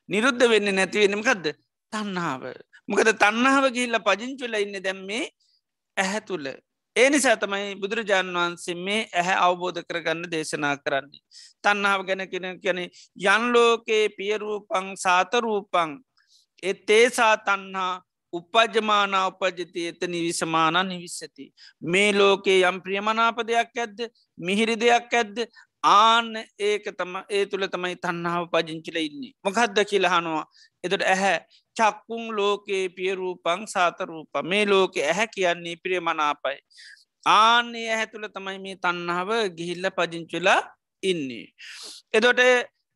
නිරුද්ධ වෙන්න නැතිවෙනමකක්ද තන්නාව. මොකද තන්නාව ගිහිල්ල පජංචුල ඉන්න දැම්මේ ඇහැ තුළ ඒ නිසා තමයි බුදුරජාණන් වහන්සේ මේ ඇහැ අවබෝධ කරගන්න දේශනා කරන්නේ. තන්නාව ගැන කෙන කියන යන්ලෝකයේ පියරූපං සාතරූපං එත්තේසා තන්හා උපජමානා උපජති එත නිවිසමාන නිවිස්සති. මේ ලෝකයේ යම් ප්‍රියමනාප දෙයක් ඇද්ද මිහිරි දෙයක් ඇද්ද ආන්න ඒක තම ඒ තුළ තමයි තන්නාව පජංචිල ඉන්නේ. මොකක්ද කියලහනවා එතට ඇහැ චක්කුන් ලෝකයේ පියරූපං සාතරූප මේ ලෝක ඇහැ කියන්නේ ප්‍රියමනාපයි. ආන්නේ ඇහැ තුළ තමයි මේ තන්නාව ගිහිල්ල පජංචුලා ඉන්නේ. එදොට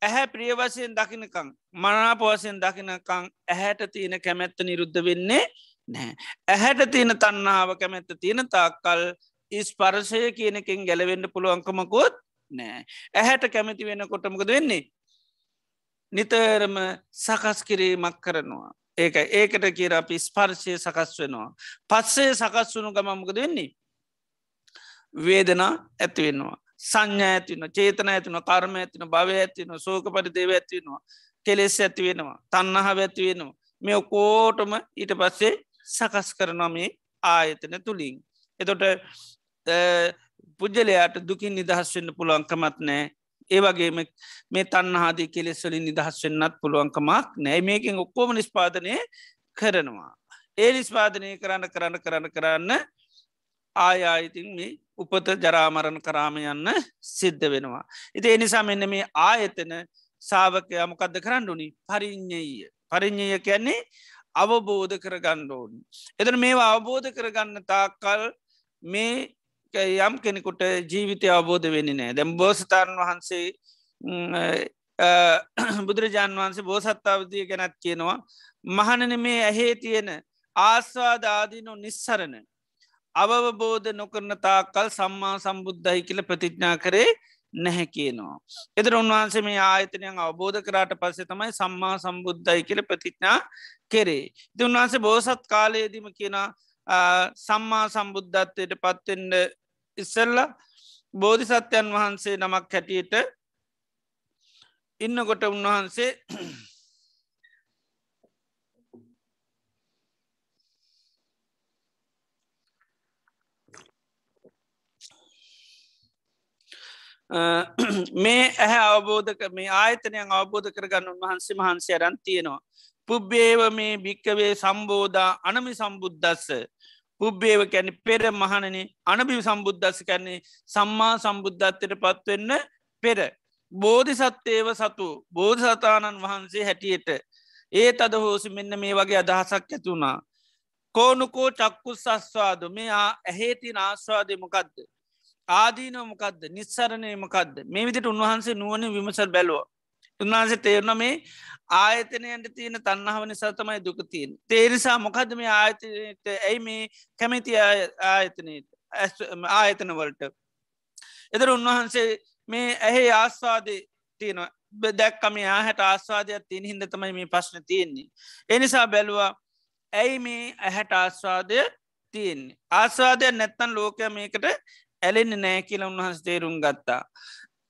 ඇහැ ප්‍රියවසයෙන් දකිනකං මනාපවසයෙන් දකිනකං ඇහැට තියෙන කැමැත්ත නිරුද්ධ වෙන්නේ නෑ. ඇහැට තියෙන තන්නාව කැමැත්ත තියෙන තාක්කල් ඉස්පරසය කියනකින් ගැලවෙන්න පුළුවන්කමකොත් නෑ. ඇහැට කැමැති වෙන කොටමකද වෙන්නේ. නිතරම සකස් කිරීමක් කරනවා. ඒක ඒකට කියර අපි ස්පර්ශය සකස් වෙනවා. පත්සේ සකස් වුණු ගමමකද වෙන්නේ. වේදනා ඇතිවෙනවා. සංඥ ඇතිවන චේතන ඇතින කර්ම ඇතින භව ඇතින සෝක පරිදේව ඇතිවෙනවා. කෙලෙස් ඇතිවෙනවා. තන්නහ ඇතිවෙනවා. මේ ඔකෝටම ඊට පස්සේ සකස් කරනමේ ආයතන තුළින්. එතොට පුද්ජලයාට දුකින් නිදහස් වෙන්න පුළුවන්කමත් නෑ ඒවගේම මේ තන්නහාදී කෙලෙස්වලින් නිදහස් වෙන්නත් පුළුවන්කමක් නෑ මේකින් ඔක්කෝම නිස්පාදනය කරනවා. ඒ නිස්පාදනය කරන්න කරන්න කරන්න කරන්න ආයායිතින් මේ උපත ජරාමරණ කරාම යන්න සිද්ධ වෙනවා. ඉති එනිසා මෙන්න මේ ආයතන සාාවකයා මොකක්ද කරන්න ඕනි පරිින්්ඥය පරිින්්ඥය කියන්නේ අවබෝධ කරගන්න ඕන්. එතන මේවා අවබෝධ කරගන්න තාකල් මේ යම් කෙනෙකුට ජීවිතය අවබෝධ වෙන්නේ නෑ දැම් බෝසතාන් වහන්සේ බුදුරජාන් වහන්සේ බෝසත්තාවතිය ගැනත් කියනවා මහනන මේ ඇහේ තියෙන ආස්වාදාදීනු නිස්සරණ අවබෝධ නොකරන තාකල් සම්මා සම්බුද්ධහි කියල ප්‍රතිඥා කරේ නැහැ කියනවා. එතර උන්වහන්සේ මේ ආයතනයන් අවබෝධ කරාට පස්සේ තමයි සම්මා සම්බුද්ධයි කියල ප්‍රතිඥා කෙරේ. ති උන්වහන්සේ බෝසත් කාලයේදීම කියන සම්මා සම්බුද්ධත්වයට පත්වෙන්ඩ ඉස්සල්ල බෝධිසත්‍යයන් වහන්සේ නමක් හැටියට ඉන්නකොට උන්වහන්සේ මේ ඇහැ අවබෝධක මේ ආයතනයන් අවබෝධ කරගන්න උන්වහන්සේ මහන්සේ අරන් තියෙනවා. පුබ්බේව මේ භික්කවේ සම්බෝධා අනමි සම්බුද්ධස්ස පුබ්බේව කැන පෙර මහනනේ අනබි සම්බුද්ධස්ස කැන්නේ සම්මා සම්බුද්ධත්වයට පත්වෙන්න පෙර. බෝධි සත්තේව සතු බෝධ සතාණන් වහන්සේ හැටියට ඒ අද හෝසි මෙන්න මේ වගේ අදහසක් ඇතුුණා. කෝනුකෝ චක්කු සස්වාද මේ ඇහේතින ආස්වාදය මොකක්ද. ආදීනොමකක්ද නිස්සරණයමකක්ද මේ විදිට උන්වහන්සේ නුවන විමසල් බැලුව. උන්වහන්සේ තේරන මේ ආයතනයට තියෙන තන්නහාව නිසා තමයි දුකතියෙන්. තේරිසා මොකද මේ ආයතනයට ඇයි මේ කැමැති ආයතනයට ආයතනවලට. එදර උන්වහන්සේ මේ ඇහේ ආස්වාදය තියෙන දැක්කම ආහැට ආස්වාදයක් තියෙන හිද තමයි මේ ප්‍රශ්න තියෙන්නේ. එනිසා බැලවා ඇයි මේ ඇහැට ආස්වාදය තියෙන්නේ. ආස්වාදයක් නැත්තන් ලෝකය මේකට ඇලෙන්න නෑ කියල උන්වහස් තේරුම් ගත්තා.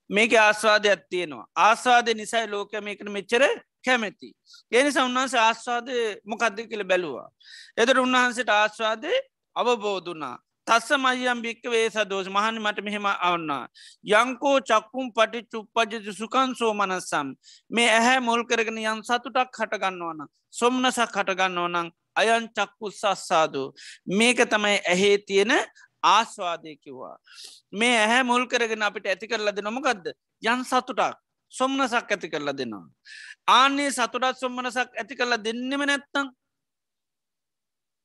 මේක ආස්වාදයක් තියෙනවා. ආස්වාදය නිසයි ලෝක මේකට මෙච්චර කැමැති. එනිසා උන්වහන්ස ආස්වාදය මොකක්ද කියල බැලවා. එදර උන්වහන්සට ආස්වාදය අවබෝධනා. තස්ස මයම් භික්ක වේ සදෝස මහන මට මෙහෙම අවන්න. යංකෝ චක්කුම් පටි චුප්පජති සුකන් සෝ මනස්සම්. මේ ඇහැ මුල් කරගෙන යන් සතුටක් හටගන්නවන. සොම්නසක් හටගන්නවනං අයන් චක්කු සස්සාදු. මේක තමයි ඇහේ තියෙන ආස්වාදය කිව්වා. මේ ඇහැ මුල් කරගෙන අපිට ඇති කරලද නොමකක්ද යන් සතුටක් සොම්නසක් ඇති කරලා දෙනවා. ආන්නේ සතුටත් සොම්මනසක් ඇති කරලා දෙන්නෙම නැත්තං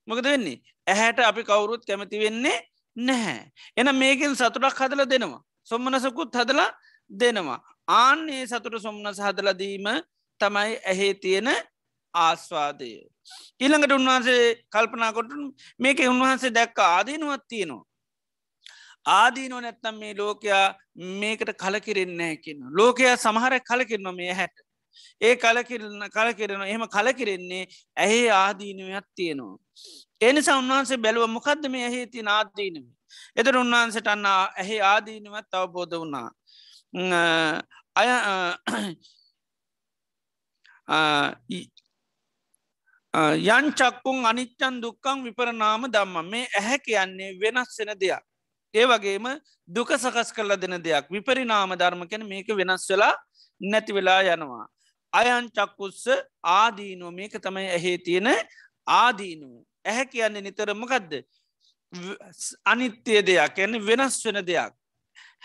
මොකද වෙන්නේ ඇහැට අපි කවුරුත් කැමති වෙන්නේ නැහැ. එන මේකින් සතුටක් හදල දෙනවා. සොම්මනසකුත් හදලා දෙනවා. ආන්නේ සතුට සොම්නස හදලදීම තමයි ඇහේ තියෙන ආස්වාදය. ඊළඟට උන්වහන්සේ කල්පනාකොට මේක උන්වහන්සේ දැක්ක ආදීනුවත් තියෙනවා. ආදීනෝ නැත්තම් මේ ලෝකයා මේකට කලකිරෙන්නේ කියන. ලෝකයා සමහර කලකිරන මේ හැට. ඒ කලකිරන කලකිරෙන එහෙම කලකිරෙන්නේ ඇහේ ආදීනුවත් තියෙනවා. එනිසා උන්වහන්සේ බැලුව මොකක්ද මේ ඇහේ තින ආදීනම. එතර උන්වහන්සට අන්න ඇහේ ආදීනවත් අවබෝධ වුණා. අය යංචක්කුන් අනිච්චන් දුක්කං විපරනාම දම්ම මේ ඇහැ කියන්නේ වෙනස් වෙන දෙයක්. ඒ වගේම දුක සකස් කරලා දෙන දෙයක් විපරිනාම ධර්ම කැන මේක වෙනස් වෙලා නැති වෙලා යනවා. අයන් චක්කුස්ස ආදීනුව මේක තමයි ඇහේ තියෙන ආදීනුව. ඇහැ කියන්නේ නිතරමකදද. අනිත්‍යය දෙයක් ඇන වෙනස් වෙන දෙයක්.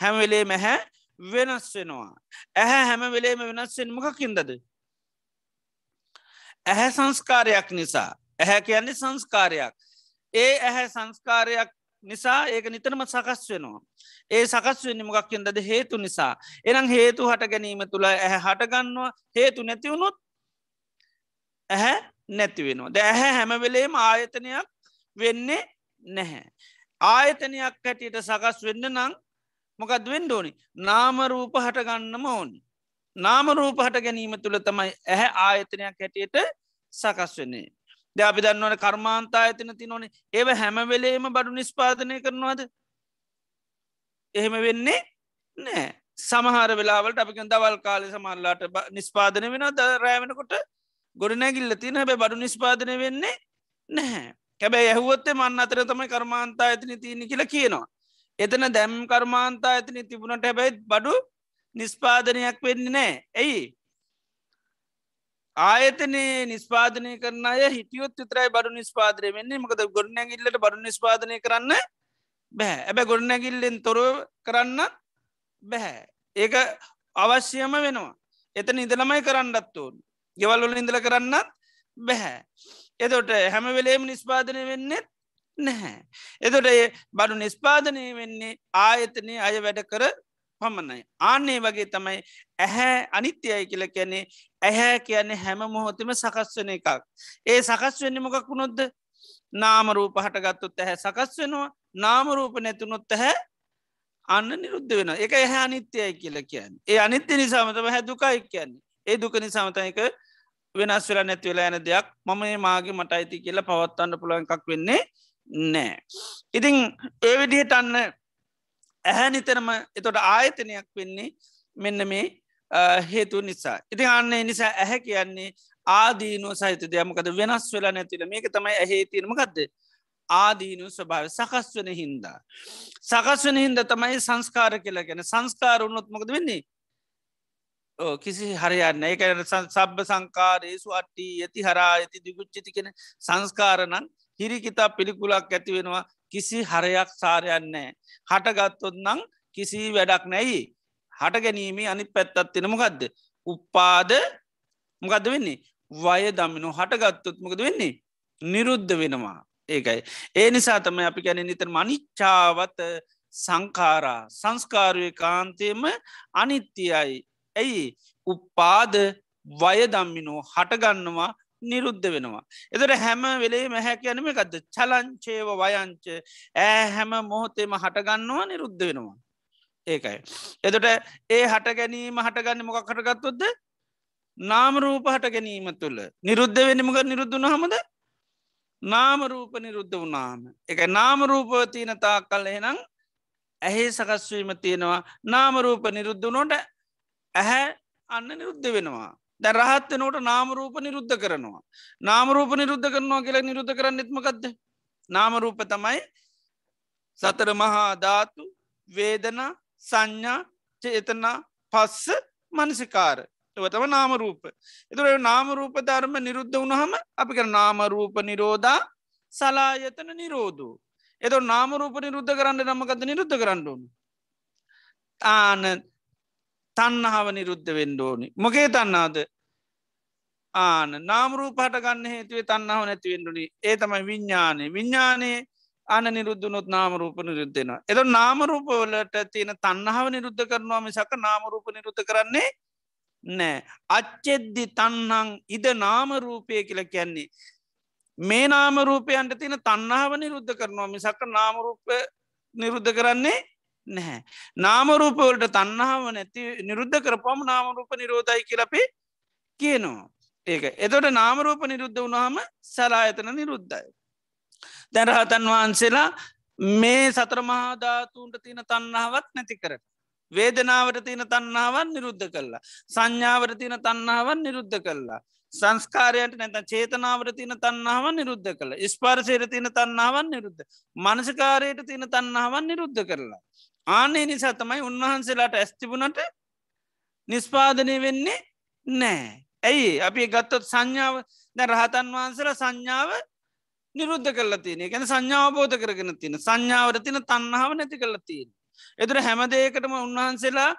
හැමවෙලේ මැහැ වෙනස් වෙනවා. ඇහැ හැම වෙලේම වෙනස්වෙන් මොකකින්දද. ඇහැ සංස්කාරයක් නිසා. ඇහැ කියන්නේ සංස්කාරයක්. ඒ ඇහැ සංස්කාරයක් නිසා ඒක නිතරම සකස් වෙනවා. ඒ සකස් වෙන්න මොකක්කින්දද හේතු නිසා. එනම් හේතු හට ගැනීම තුළ ඇහැ හටගන්නවා හේතු නැතිවුණොත් ඇහැ නැති වෙනවා. ද ඇහැ හැමවෙලේම ආයතනයක් වෙන්නේ නැහැ. ආයතනයක් හැටියට සකස් වෙන්න නං මොකද වෙන්න ඕනි? නාමරූප හටගන්නම ඕනි. නාමරූප හට ගැනීම තුළ තමයි ඇහැ ආයතනයක් හැටියට සකස් වන්නේ. ද අපි දන්නවන කර්මාන්තා ඇතින ති නොනේ ඒව හැමවෙලේම බඩු නිස්පාදනය කරනවාද එහෙම වෙන්නේ නෑ සමහර වෙලාවලට අපි දවල් කාලෙ සමල්ලාට නිස්පාදනය වෙන ද රෑවෙනකොට ගොඩනැගිල්ල තින හැබ බඩු නිස්පාදනය වෙන්නේ නැහැ. කැබැයි ඇහුවත්තේ මන්න අතර තමයි කර්මාන්තා ඇතිනි තියනි කියල කියනවා. එතන දැම් කර්මාන්තා ඇතිනි තිබුණට හැබැයි බඩු නිස්පාදනයක් වෙන්න නෑ. ඇයි ආයතනේ නිස්පාදනය කරන අය හිටියොත් විතරයි බඩු නිස්පාදනය වෙන්නේ. මකද ගොඩනැගිල්ලට බඩු නිස්පාදනය කරන්න බැහැ ඇබැ ගොඩනැගිල්ලෙන් තොර කරන්න බැහැ ඒක අවශ්‍යම වෙනවා. එතන ඉදළමයි කරන්නත් ඕන්. ගෙවල්වල ඉඳල කරන්නත් බැහැ එතොට හැම වෙලේම නිස්පාදනය වෙන්නෙත් නැහැ. එතොට ඒ බඩු නිස්පාදනය වෙන්නේ ආයතනය අය වැඩ කර පමණයි. ආන්නේ වගේ තමයි ඇහැ අනිත්‍යයි කියල කියන්නේ. ඇහැ කියන්නේ හැම මොහොතම සකස් වෙන එකක්. ඒ සකස් වෙන්න මොකක් වුණොද්ද නාමරූප හටගත්තුත් ඇහැ සකස් වෙනවා. නාමරූප නැතුනොත් ඇහැ අන්න නිරුද්ධ වෙන එක එහැ අනිත්‍යයයි කියල කියන්න. ඒ අනිත්‍ය නිසාමතම හැදුකයි කියන්නේ. ඒ දුක නිසාමතයක වෙනස් වෙලා නැතිවෙලා ඇන දෙයක්. මම මාගේ මට අයිති කියලා පවත්වන්න පුළුවන් එකක් වෙන්නේ නෑ ඉතිං ඒ විදිහට අන්න ඇහැ නිතරම එතොට ආයතනයක් වෙන්නේ මෙන්න මේ හේතු නිසා. ඉති අන්නේ නිසා ඇහැ කියන්නේ ආදීනුව සහිත දෙයමකද වෙනස් වෙලා නැතිල මේක තමයි ඇහේ තිරමකක්ද ආදීනු ස්වභාව සකස් වන හින්දා. සකස් වන හින්ද තමයි සංස්කාර කියලා ගැන සංස්කාර උන්නොත්මකද වෙන්නේ? කිසි හරයන්න ඒක සබ්බ සංකාරයේසු අට්ටි ඇති හරා ඇති දිගුච්චිති කෙන සංස්කාරණන් හිරිකිතා පිළිකුලක් ඇති වෙනවා. කිසි හරයක් සාරයන්නෑ හටගත්තොත් නං කිසි වැඩක් නැයි හට ගැනීමේ අනි පැත්තත් තියෙන මොකක්ද උප්පාද මොකද වෙන්නේ? වය දමිනු හටගත්තොත් මොකද වෙන්නේ? නිරුද්ධ වෙනවා. ඒකයි. ඒ නිසා තම අපි ගැන නිතර මනිච්චාවත සංකාරා සංස්කාරුවය කාන්තයම අනිත්‍යයි. ඇයි? උප්පාද වයදම්මිනෝ හටගන්නවා නිරුද්ධ වෙනවා. එතට හැම වෙලේ මැහැ කියනම එකක්ද චලංචේව වයංච. ඇ හැම මොහොතේම හටගන්නවා නිරුද්ධ වෙනවා. ඒකයි. එතට ඒ හට ගැනීම හටගන්න මොකක් කටගත්තුොද්ද නාමරූප හට ගැනීම තුළ. නිරුද්ධ වෙනමක නිරුද්ධන හමද නාමරූප නිරුද්ධ වුණාම. එක නාමරූප තියනතා කල් එනම් ඇහේ සකස්වීම තියෙනවා. නාමරූප නිරුද්ධනොට ඇහැ අන්න නිරුද්ධ වෙනවා. දැ රහත්ත නෝට නාමරූප නිරුද්ධ කරනවා. නාමරූප නිරුද්ධ කරනවා කියලා නිරුද්ධ කරන්න එත්මකක්ද. නාමරූප තමයි සතර මහා ධාතු වේදන සංඥා චේතනා පස්ස මනසිකාර තම නාමරූප. එතුර නාමරූප ධර්ම නිරුද්ධ වුණහම අපි කර නාමරූප නිරෝධා සලායතන නිරෝධූ. එත නාමරූප නිරුද්ධ කරන්න නමකද නිරුද්ධ කරන්නඩුවන. ආන තන්නහාව නිරුද්ධ වෙන්ඩෝනි මොකේ තන්නාද ආන නාමරූ පට ගන්න හේතුවේ තන්නාව නැතිවෙන්ඩුනි ඒ තමයි විඤ්ඥානය විඤ්ඥානයේ අන නිරුද්ධනොත් නාමරූප නිරුද්ධෙන එද නාමරූපවලට තියෙන තන්නහාව නිරුද්ධ කරනවා මිසක නාමරූප නිරුද්ධ කරන්නේ නෑ අච්චෙද්දි තන්නං ඉද නාමරූපය කියල කියන්නේ මේ නාමරූපයන්ට තියෙන තන්නාව නිරුද්ධ කරනවා මිසක නාමරූප නිරුද්ධ කරන්නේ නැහැ. නාමරූපවලට තන්නාව නැති නිරුද්ධ කරපම නාමරූප නිරෝධයි කියලපේ කියනවා. ඒක එතොට නාමරූප නිරුද්ධ වුණාම සලායතන නිරුද්ධයි. දැරහතන් වහන්සේලා මේ සතරමහාධාතුන්ට තියන තන්නාවත් නැති කරට. වේදනාවට තියෙන තන්නාවන් නිරුද්ධ කරලා. සංඥාවට තියෙන තන්නාවන් නිරුද්ධ කරලා. සංස්කාරයට නැත චේතනාවට තියන තන්නාවන් නිරුද්ධ කළ ස්පාරසයට තියෙන තන්නාවන් නිරුද්ධ. මනසකාරයට තියෙන තන්නාවන් නිරුද්ධ කරලා. ආනේ නිසා තමයි උන්වහන්සේලාට ඇස්තිබුණට නිස්පාදනය වෙන්නේ නෑ. ඇයි අපි ගත්තොත් සංඥාව ද රහතන් වහන්සල සංඥාව නිරුද්ධ කල තියන ගැන සංඥාවබෝධ කරගෙන තින සංඥාවට තින තන්නාව නැති කල තියෙන. එතුර හැමදේකටම උන්වහන්සේලා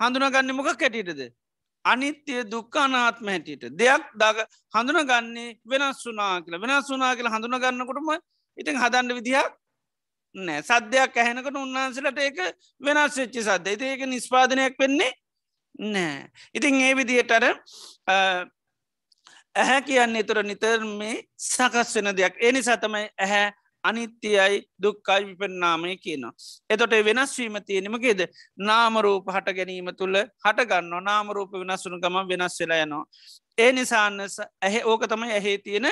හඳුනගන්න මොක කැටිටද. අනිත්‍යය දුක්කානාත්ම හැටියට දෙයක් දග හඳුනගන්නේ වෙනස් වනා කියලා වෙනස් වනා කියලා හඳුනගන්නකොටම ඉතින් හදන්න විදිහක් නෑ සද්‍යයක් ඇහෙනකට උන්වහන්සලට ඒක වෙනස් වෙච්චි සද්‍ය ඒක නිස්පාදනයක් වෙන්නේ නෑ ඉතින් ඒ විදිහටර ඇහැ කියන්නේ තුර නිතර මේ සකස් වෙන දෙයක් එනි සතමයි ඇහැ අනිත්‍යයයි දුක්කයි විපන්නාමය කියනවා. එතොට වෙනස්වීම තියෙනමගේද නාමරූප හට ගැනීම තුළ හටගන්න නාමරූප වෙනස්සුන ගම වෙනස් වෙලා යනවා. ඒ නිසාන්න ඇහ ඕක තමයි ඇහේ තියෙන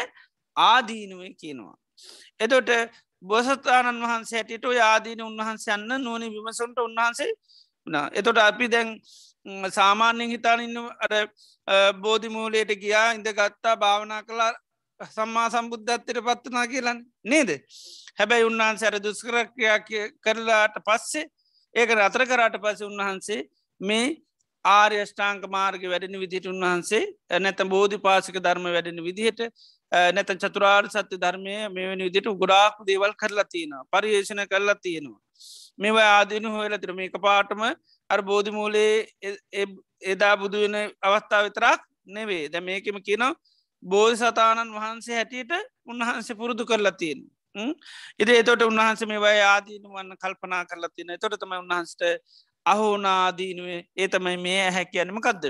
ආදීනුවේ කියනවා. එතොට බොසතාණන් වහන්සේ හැටියට ඔය ආදීන උන්වහන්සේ යන්න නොන විමසුන්ට උන්වහන්සේ එතොට අපි දැන් සාමාන්‍යෙන් හිතානන්න අර බෝධිමූලයට ගියා ඉඳ ගත්තා භාවනා කලා සම්මා සම්බුද්ධත්තයට පත්වනා කියලන්න නේද? හැබැයි උන්වහන්සේ අර දුස්කරක්‍රයා කරලාට පස්සේ ඒක අතර කරාට පස්සේ උන්වහන්සේ මේ ආර්යෂ්ඨාංක මාර්ග වැඩෙන විදිහට උන්වහන්සේ නැත බෝධි පාසික ධර්ම වැඩෙන විදිහට නැත චතුරාර් සත්‍ය ධර්මය මෙවැනි විදිට ගොඩාක් දේවල් කරලා තියෙනවා. පරියේෂණ කරලා තියෙනවා. මෙවා ආදිනු හොයලතිර මේක පාටම අර බෝධි මූලේ එදා බුදුවෙන අවස්ථාව විතරක් නෙවේ ද මේකම කියනවා බෝධි සතානන් වහන්සේ හැටියට උන්වහන්සේ පුරුදු කරලා තියෙන ඉද එතොට උන්වහන්සේ මේවයි ආදීනු වන්න කල්පනා කරලා තියෙන තොට තම උන්හන්සට අහෝනාදීනුවේ ඒ තමයි මේ ඇහැ කියන්නමකක්ද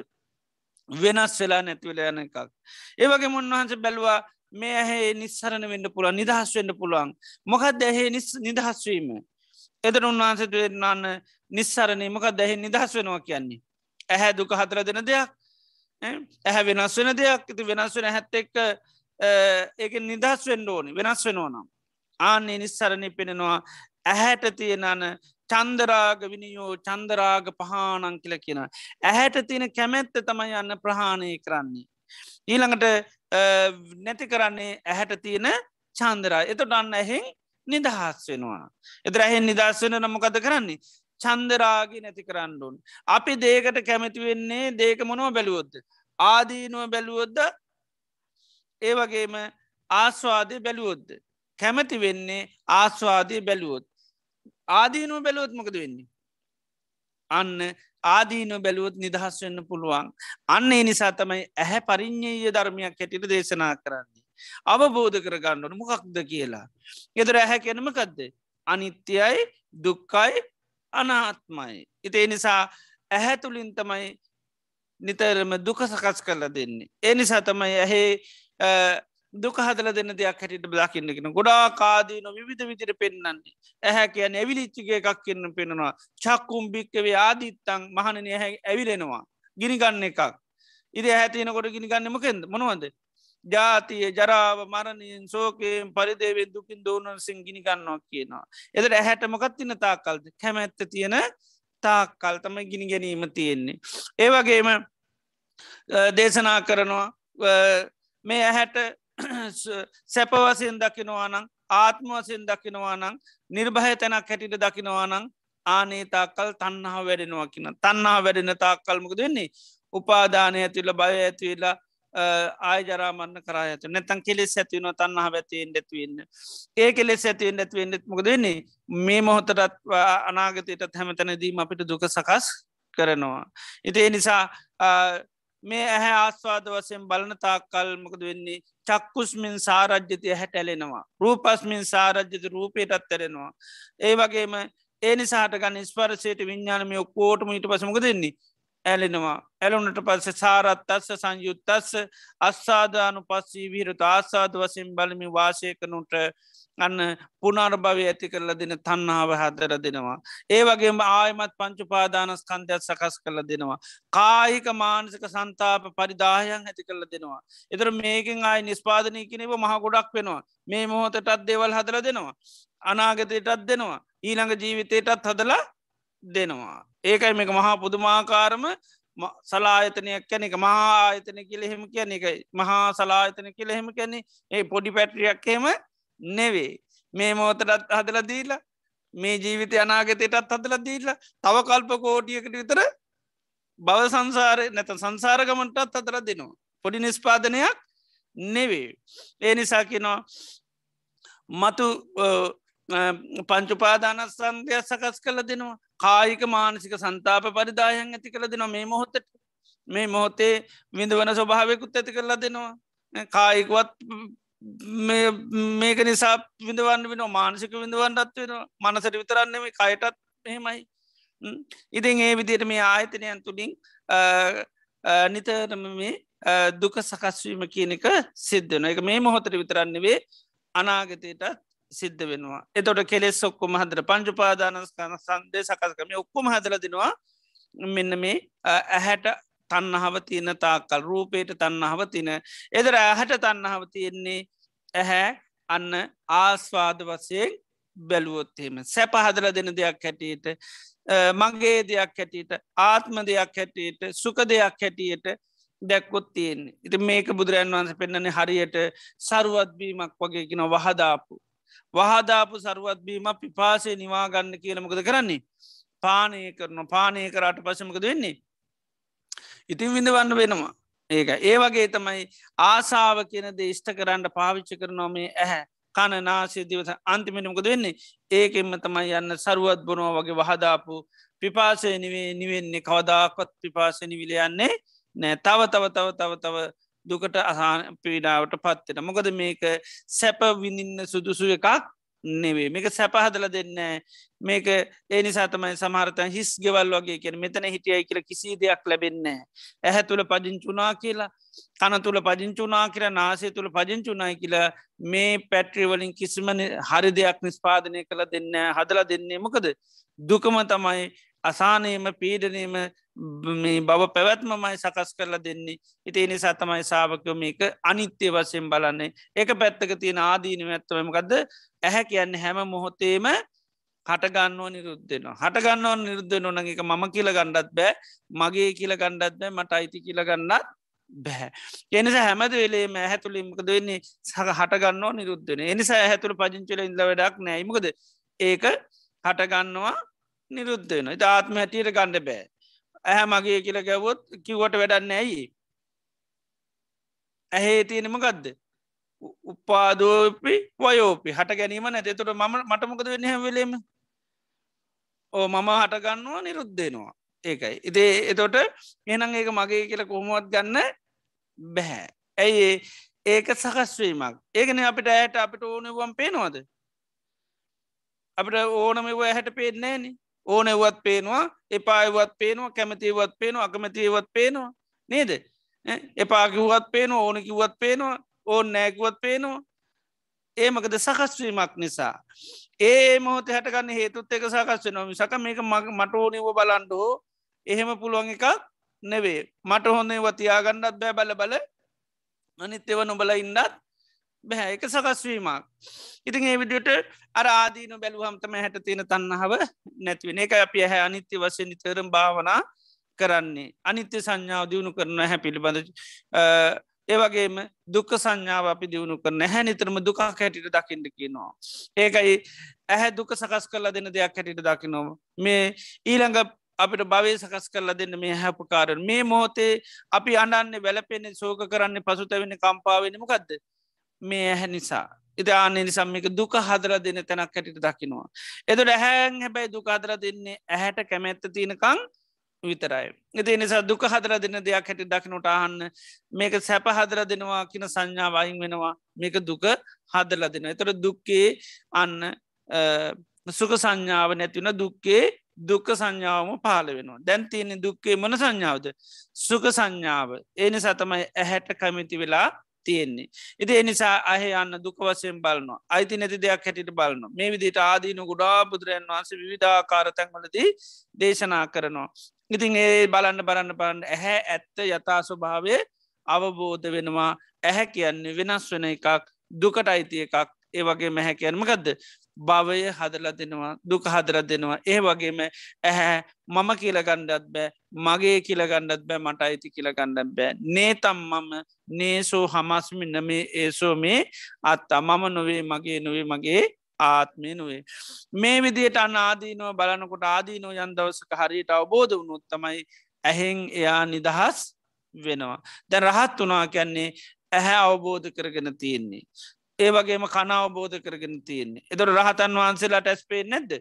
වෙනස් වෙලා නැතිවල යන එකක්. ඒවගේ මුන්වහන්ස බැලවා මේ ඇහේ නිස්සරණ වෙන්න පුළුවන් නිදහස් වෙන්න පුළුවන්. මොකක්ද ඇහේ නිදහස්වීම එතන උන්වහන්සට වෙන්නන්න නිස්සරණය මොකක් දැහෙ නිදහස් වෙනවා කියන්නේ? ඇහැ දුක හතර දෙන දෙයක්. ඇහැ වෙනස් වෙන දෙයක්. ඇති වෙනස් වෙන හැත්ත එක්ක ඒක නිදහස් වෙන්න ඕනි වෙනස් වෙනෝනම් ආන්නේ නිස්සරණය පෙනෙනවා ඇහැට තියෙනන චන්දරාග විනියෝ චන්දරාග පහනං කියල කියෙන. ඇහැට තියෙන කැමැත්ත තමයි යන්න ප්‍රහාණය කරන්නේ. ඊළඟට නැති කරන්නේ ඇහැට තියෙන චන්දරා එතොට අන්න ඇහෙන් නිදහස් වෙනවා. එතර ඇහෙන් නිදස් වෙන නමකද කරන්නේ. චන්දරාගි නැති කරන්නුන්. අපි දේකට කැමැති වෙන්නේ දේක මොනව බැලුවොද්ද. ආදීනුව බැලුවොද්ද ඒ වගේම ආස්වාදය බැලුවොද්ද. කැමැති වෙන්නේ ආස්වාදය බැලුවොත්. ආදීනුව බැලුවොත් මොකද වෙන්නේ. අන්න ආදීන බැලුවොත් නිදහස් වෙන්න පුළුවන්. අන්න ඒ නිසා තමයි ඇහැ පරිින්්ඥය ධර්මයක් හැටිට දේශනා කරන්නේ. අවබෝධ කරගන්නනු මොකක්ද කියලා. ගෙදර ඇහැ කෙනමකක්ද. අනිත්‍යයි දුක්කයි අනාත්මයි. ඉතිේ නිසා ඇහැ තුළින් තමයි නිතරම දුක සකස් කරලා දෙන්නේ. ඒ නිසා තමයි ඇහේ දුක හදල දෙන්න දෙයක් හැටිට දකින්නගෙන ගොඩා කාදී නො විධ විදිර පෙන්න්නන්නේ ඇහැ කියන ඇවිලිච්චිගේ එකක් කියන්න පෙනවා චක්කුම් භික්කවේ ආදිත්තං මහනනය හැ ඇවිලෙනවා. ගිනිගන්න එකක්. ඉරි ඇතිනකොට ගිනිගන්නමකෙන්ද මොනවද? ජාතිය ජරාව මරණයෙන් සෝකයෙන් පරිදේවෙන් දුකින් දෝනන් සිං ගිනි ගන්නවා කියනවා. එදට ඇහැට මොකත් තින තාකල්ද කැමැත්ත තියෙන තාක්කල් තම ගිනි ගැනීම තියෙන්නේ. ඒවගේම දේශනා කරනවා මේ ඇහැට සැපවසයෙන් දකිනවානං ආත්මවසයෙන් දකිනවානං නිර්භය තැනක් හැටිට දකිනවානං ආනේ තාකල් තන්නාව වැඩෙනවා කියන. තන්නා වැඩෙන තාක්කල්මක දෙන්නේ උපාදානය ඇතිල බය ඇතිවෙලා ආයජරාමන්න කර ඇත නැතන් කෙලෙස් ඇතිවන තන්නා ඇතියෙන් ඇත්වන්න ඒ කෙලෙස් ඇතියෙන් ඇත්වෙන්නෙත් මොකද වෙන්නේ? මේ මොහොතටත් අනාගතයටත් හැමතැනදීම අපිට දුක සකස් කරනවා. ඉති ඒ නිසා මේ ඇහැ ආස්වාද වසයෙන් බලන තාක්කල් මොකද වෙන්නේ චක්කුස්මින් සාරජ්‍යතය හැටැලෙනවා. රූපස්මින් සාරජ්‍යත රූපයටත් ඇරෙනවා. ඒ වගේම ඒ නිසාට ගන්න ස්පරසයට විඤ්ඥානමය කෝටම ඊට පසමක දෙන්නේ ඇලෙනවා ඇලුනට පස්ස සාරත්තස්ස සංයුත්තස්ස අස්සාධානු පස්සී විරතු ආසාද වසින් බලමි වාසයකනුට අන්න පුනාර භවය ඇති කරල දෙන තන්නාව හදර දෙනවා. ඒ වගේම ආයමත් පංචුපාදානස් කන්දයක් සකස් කරල දෙනවා. කායික මානසික සන්තාප පරිදාහයන් ඇති කරල දෙනවා. එතර මේකින් ආය නිස්පාදනය කනෙව මහ ගොඩක් වෙනවා. මේ මොහොතටත් දෙවල් හදල දෙනවා. අනාගතයටත් දෙනවා. ඊළඟ ජීවිතයටත් හදලා දෙනවා. ඒකයි මේක මහා පුදුමාකාරම සලායතනයක් කැන එක මහා ආයතන කියල හෙම කියන එක මහා සලායතන කියල හෙම කැනෙ ඒ පොඩි පැට්‍රියක් හෙම නෙවේ. මේ මෝතරත් හදල දීලා මේ ජීවිත අනාගතයටත් හදල දීලා තව කල්ප කෝටියකට විතර බව සංසාරය නැත සංසාරගමටත් හතර දෙනවා. පොඩි නිස්පාදනයක් නෙවේ. ඒ නිසා කිනවා මතු පංචුපාදානස්සන්දයක් සකස් කල දෙනවා. කායික මානසික සන්තාප පරිදායන් ඇති කළ දෙනවා මේ මොහොත්තට මේ මොහොතේ විඳවන ස්වභාවයකුත් ඇති කරලා දෙනවා. කායිකවත් මේක නිසා විඳවන්න වෙන මානසික විඳවන්නත් වෙන මනසට විතරන්නෙම කයටත් මෙහෙමයි. ඉතින් ඒ විදියට මේ ආයතනයන් තුළින් නිතරම මේ දුක සකස්වීම කියන එක සිද්ධන එක මේ මොහොතර විතරන්නවේ අනාගතයටත් සිද්ධ වෙනවා. එතොට කෙලෙස් ඔක්කොම හදර පංචුපාදානස්කන සන්දය සකස්කම ඔක්කොම හදල දෙනවා. මෙන්න මේ ඇහැට තන්නහව තියන තාකල් රූපයට තන්නහව තින එදර ඇහැට තන්නහව තියෙන්නේ ඇහැ අන්න ආස්වාද වසයෙන් බැලුවොත්තේම සැප හදල දෙන දෙයක් හැටියට මගේ දෙයක් හැටියට ආත්ම දෙයක් හැටියට සුක දෙයක් හැටියට දැක්කොත් තියෙන් ඉති මේක බුදුරන් වන්ස පෙන්න්නන්නේ හරියට සරුවත්බීමක් වගේ කින වහදාපු. වහදාපු සරුවත්බීම පිපාසේ නිවාගන්න කියලමකද කරන්නේ? පානය කරන පානය කරාට පසමකද වෙන්නේ? ඉතින් විඳවන්න වෙනවා. ඒක ඒ වගේ තමයි ආසාාව කියන දේෂ්ට කරන්න පාවිච්ච කරනවා මේ ඇහැ කණ නාසේ දිවස අන්තිමෙනමකද වෙන්නේ? ඒකෙන්ම තමයි යන්න සරුවත් බොනවා වගේ වහදාපු පිපාසය නිවේ නිවෙන්නේ. කවදාකොත් පිපාසය නිවිලයන්නේ නෑ. තව තව තව තව තව දුකට අහන පීඩාවට පත්වෙන මොකද මේක සැප විඳින්න සුදුසු එකක් නෙවේ මේක සැපහදල දෙන්න මේක ඒ නිසාතමයි සමහරතන් හිස් ගෙවල් වගේ කියෙන මෙතන හිටියයි කියල කිසි දෙයක් ලැබෙන්නේ ඇහැ තුළ පජංචුනා කියලා කන තුළ පජංචුනා කියර නාසේ තුළ පජංචුනායි කියලා මේ පැට්‍රිවලින් කිසිම හරි දෙයක් නිස්පාදනය කළ දෙන්න හදලා දෙන්නේ මොකද? දුකම තමයි අසානයම පීඩනීම මේ බව පැවැත්මමයි සකස් කරලා දෙන්නේ. ඉති නිසා තමයි සාාවකයෝ මේක අනිත්‍ය වශයෙන් බලන්නේ. ඒක පැත්තක තියෙන ආදීනව ඇත්තවමකක්ද ඇහැ කියන්න හැම මොහොතේම හටගන්නුව නිරුද්ධනවා හටගන්නව නිරුද්ධ නොන එක මම කියල ගණ්ඩත් බෑ. මගේ කියල ගණ්ඩත් බෑ. මට අයිති කියල ගන්නත් බැහැ එනිස හැමද වෙලේ ඇහැතුළින්මකද වෙන්නේ? සහ හටගන්නවා නිරුද්ධන එනිසා ඇහැතුළ පජංචල ඉල්ල වැඩක් නෑයිමකද ඒක හටගන්නවා නිරුද්ධ වෙන ආත්ම හැටියට ගණඩ බෑ. ඇහැ මගේ කියල ගැවොත් කිවට වැඩන්න ඇයි? ඇහේ තියෙනම ගදද උපාදෝපි වයෝපි. හට ගැනීම නැතතුට මම මටමකද වෙන්න හැවෙලේම ඕ මම හටගන්නවා නිරුද්ධෙනවා ඒකයි. ඉතේ එතොට එනං ඒක මගේ කියල කොහොමුවත් ගන්න බැහැ ඇයි ඒක සකස්වීමක් ඒකන අපිට ඇයට අපිට ඕනවම් පේනවාද? අපට ඕනමව ඇහැට පේෙන්නේනේ ඕනෙවත් පේනවා එපායවත් පේනවා කැමතිවත් පේනවා අකමැතිවත් පේනවා. නේද? එපාකිවත් පේනවා ඕන කිවත් පේනවා ඕන් නෑකුවත් පේනවා. ඒමකද සකස්වීමක් නිසා. ඒ මොහොත හැටගන්න හේතුත් එක සකස්ව නොම සක මේක මට ඕනිව බලන්ඩෝ එහෙම පුළුවන් එකක් නෙවේ මට හොන්නේ වතියාගන්නත් බෑ බල බල. අනිත්‍යව නොබල ඉන්නත් බැහැ. එක සකස්වීමක් ඉතින් ඒ විඩියට අර ආදීන බැලුහම්තම හැට තියෙන තන්නහාව නැතිවෙන එක අප හැ අනිත්‍ය වශයෙන් තරම් භාවනා කරන්නේ. අනිත්‍ය සංඥාව දියුණු කරන හැ පිළිබඳ. ඒවගේම දුක සංඥාව අපි දියුණු කරන හැ නිතරම දුකක් හැටිට දකිින්ට කියනවා. ඒකයි ඇහැ දුක සකස් කරලා දෙන්න දෙයක් හැටිට දකිනවා. මේ ඊළඟ අපිට භවය සකස් කරලා දෙන්න මේ හැපකාරන මේ මොහොතේ අපි අඩන්නේ වැලපෙන්නේ සෝක කරන්නේ පසුතැවෙන කම්පාවෙනමකක්ද මේ ඇහැ නිසා. ඉතාන්නේ නිසම්මික දුක හදර දෙන්න තැනක් හැටිට දකිනවා. එතුට ඇහැන් හැබැයි දුක හදර දෙන්නේ ඇහැට කැමැත්ත තියනකං විතරයි. එති නිසා දුක හදර දෙන්න දෙයක් හැටි දකිනොට අහන්න මේක සැප හදර දෙනවා කියන සංඥා වයින් වෙනවා මේක දුක හදල දෙන. එතර දුක්කේ අන්න සුක සංඥාව නැතිවන දුක්කේ දුක්ක සංඥාවම පාල වෙනවා දැන් තියෙන දුක්කේ මන සංඥාවද සුක සංඥාව ඒනි සතමයි ඇහැට කමිති වෙලා තියෙන්නේ. ඉති එනිසා අහ යන්න දුක වසයෙන් බලනවා අයිති නැති දෙයක් හැටිට බලන්න මේ විදිට ආදීන ගුඩා බුදුරන් වන්සේ විධාකාරතැන්වලදී දේශනා කරනවා. ඉතින් ඒ බලන්න බලන්න බලන්න ඇහැ ඇත්ත යථා ස්වභාවය අවබෝධ වෙනවා ඇහැ කියන්නේ වෙනස් වෙන එකක් දුකට අයිති එකක් ඒ වගේ මැහැ කියන්නම ගදද භවය හදල දෙනවා දුක හදර දෙනවා. ඒ වගේම ඇහැ මම කියලගණ්ඩත් බෑ මගේ කියලගණ්ඩත් බෑ මට අයිති කියලගණ්ඩත් බෑ. නේතම් මම නේසෝ හමස්මින්න මේ ඒසෝ මේ අත්තා. මම නොවේ මගේ නොවේ මගේ ආත්මය නොවේ. මේ විදියට අන්න ආදීනුව බලනකොට ආදීනෝ යන් දවසක හරියට අවබෝධ වුණුත් තමයි ඇහෙන් එයා නිදහස් වෙනවා. දැ රහත් වනා කියන්නේ ඇහැ අවබෝධ කරගෙන තියෙන්නේ. ඒ වගේම කනවබෝධ කරගෙන තියෙන්නේ. එතොට රහතන් වහන්සේලාට ඇස් පේ නැද්ද?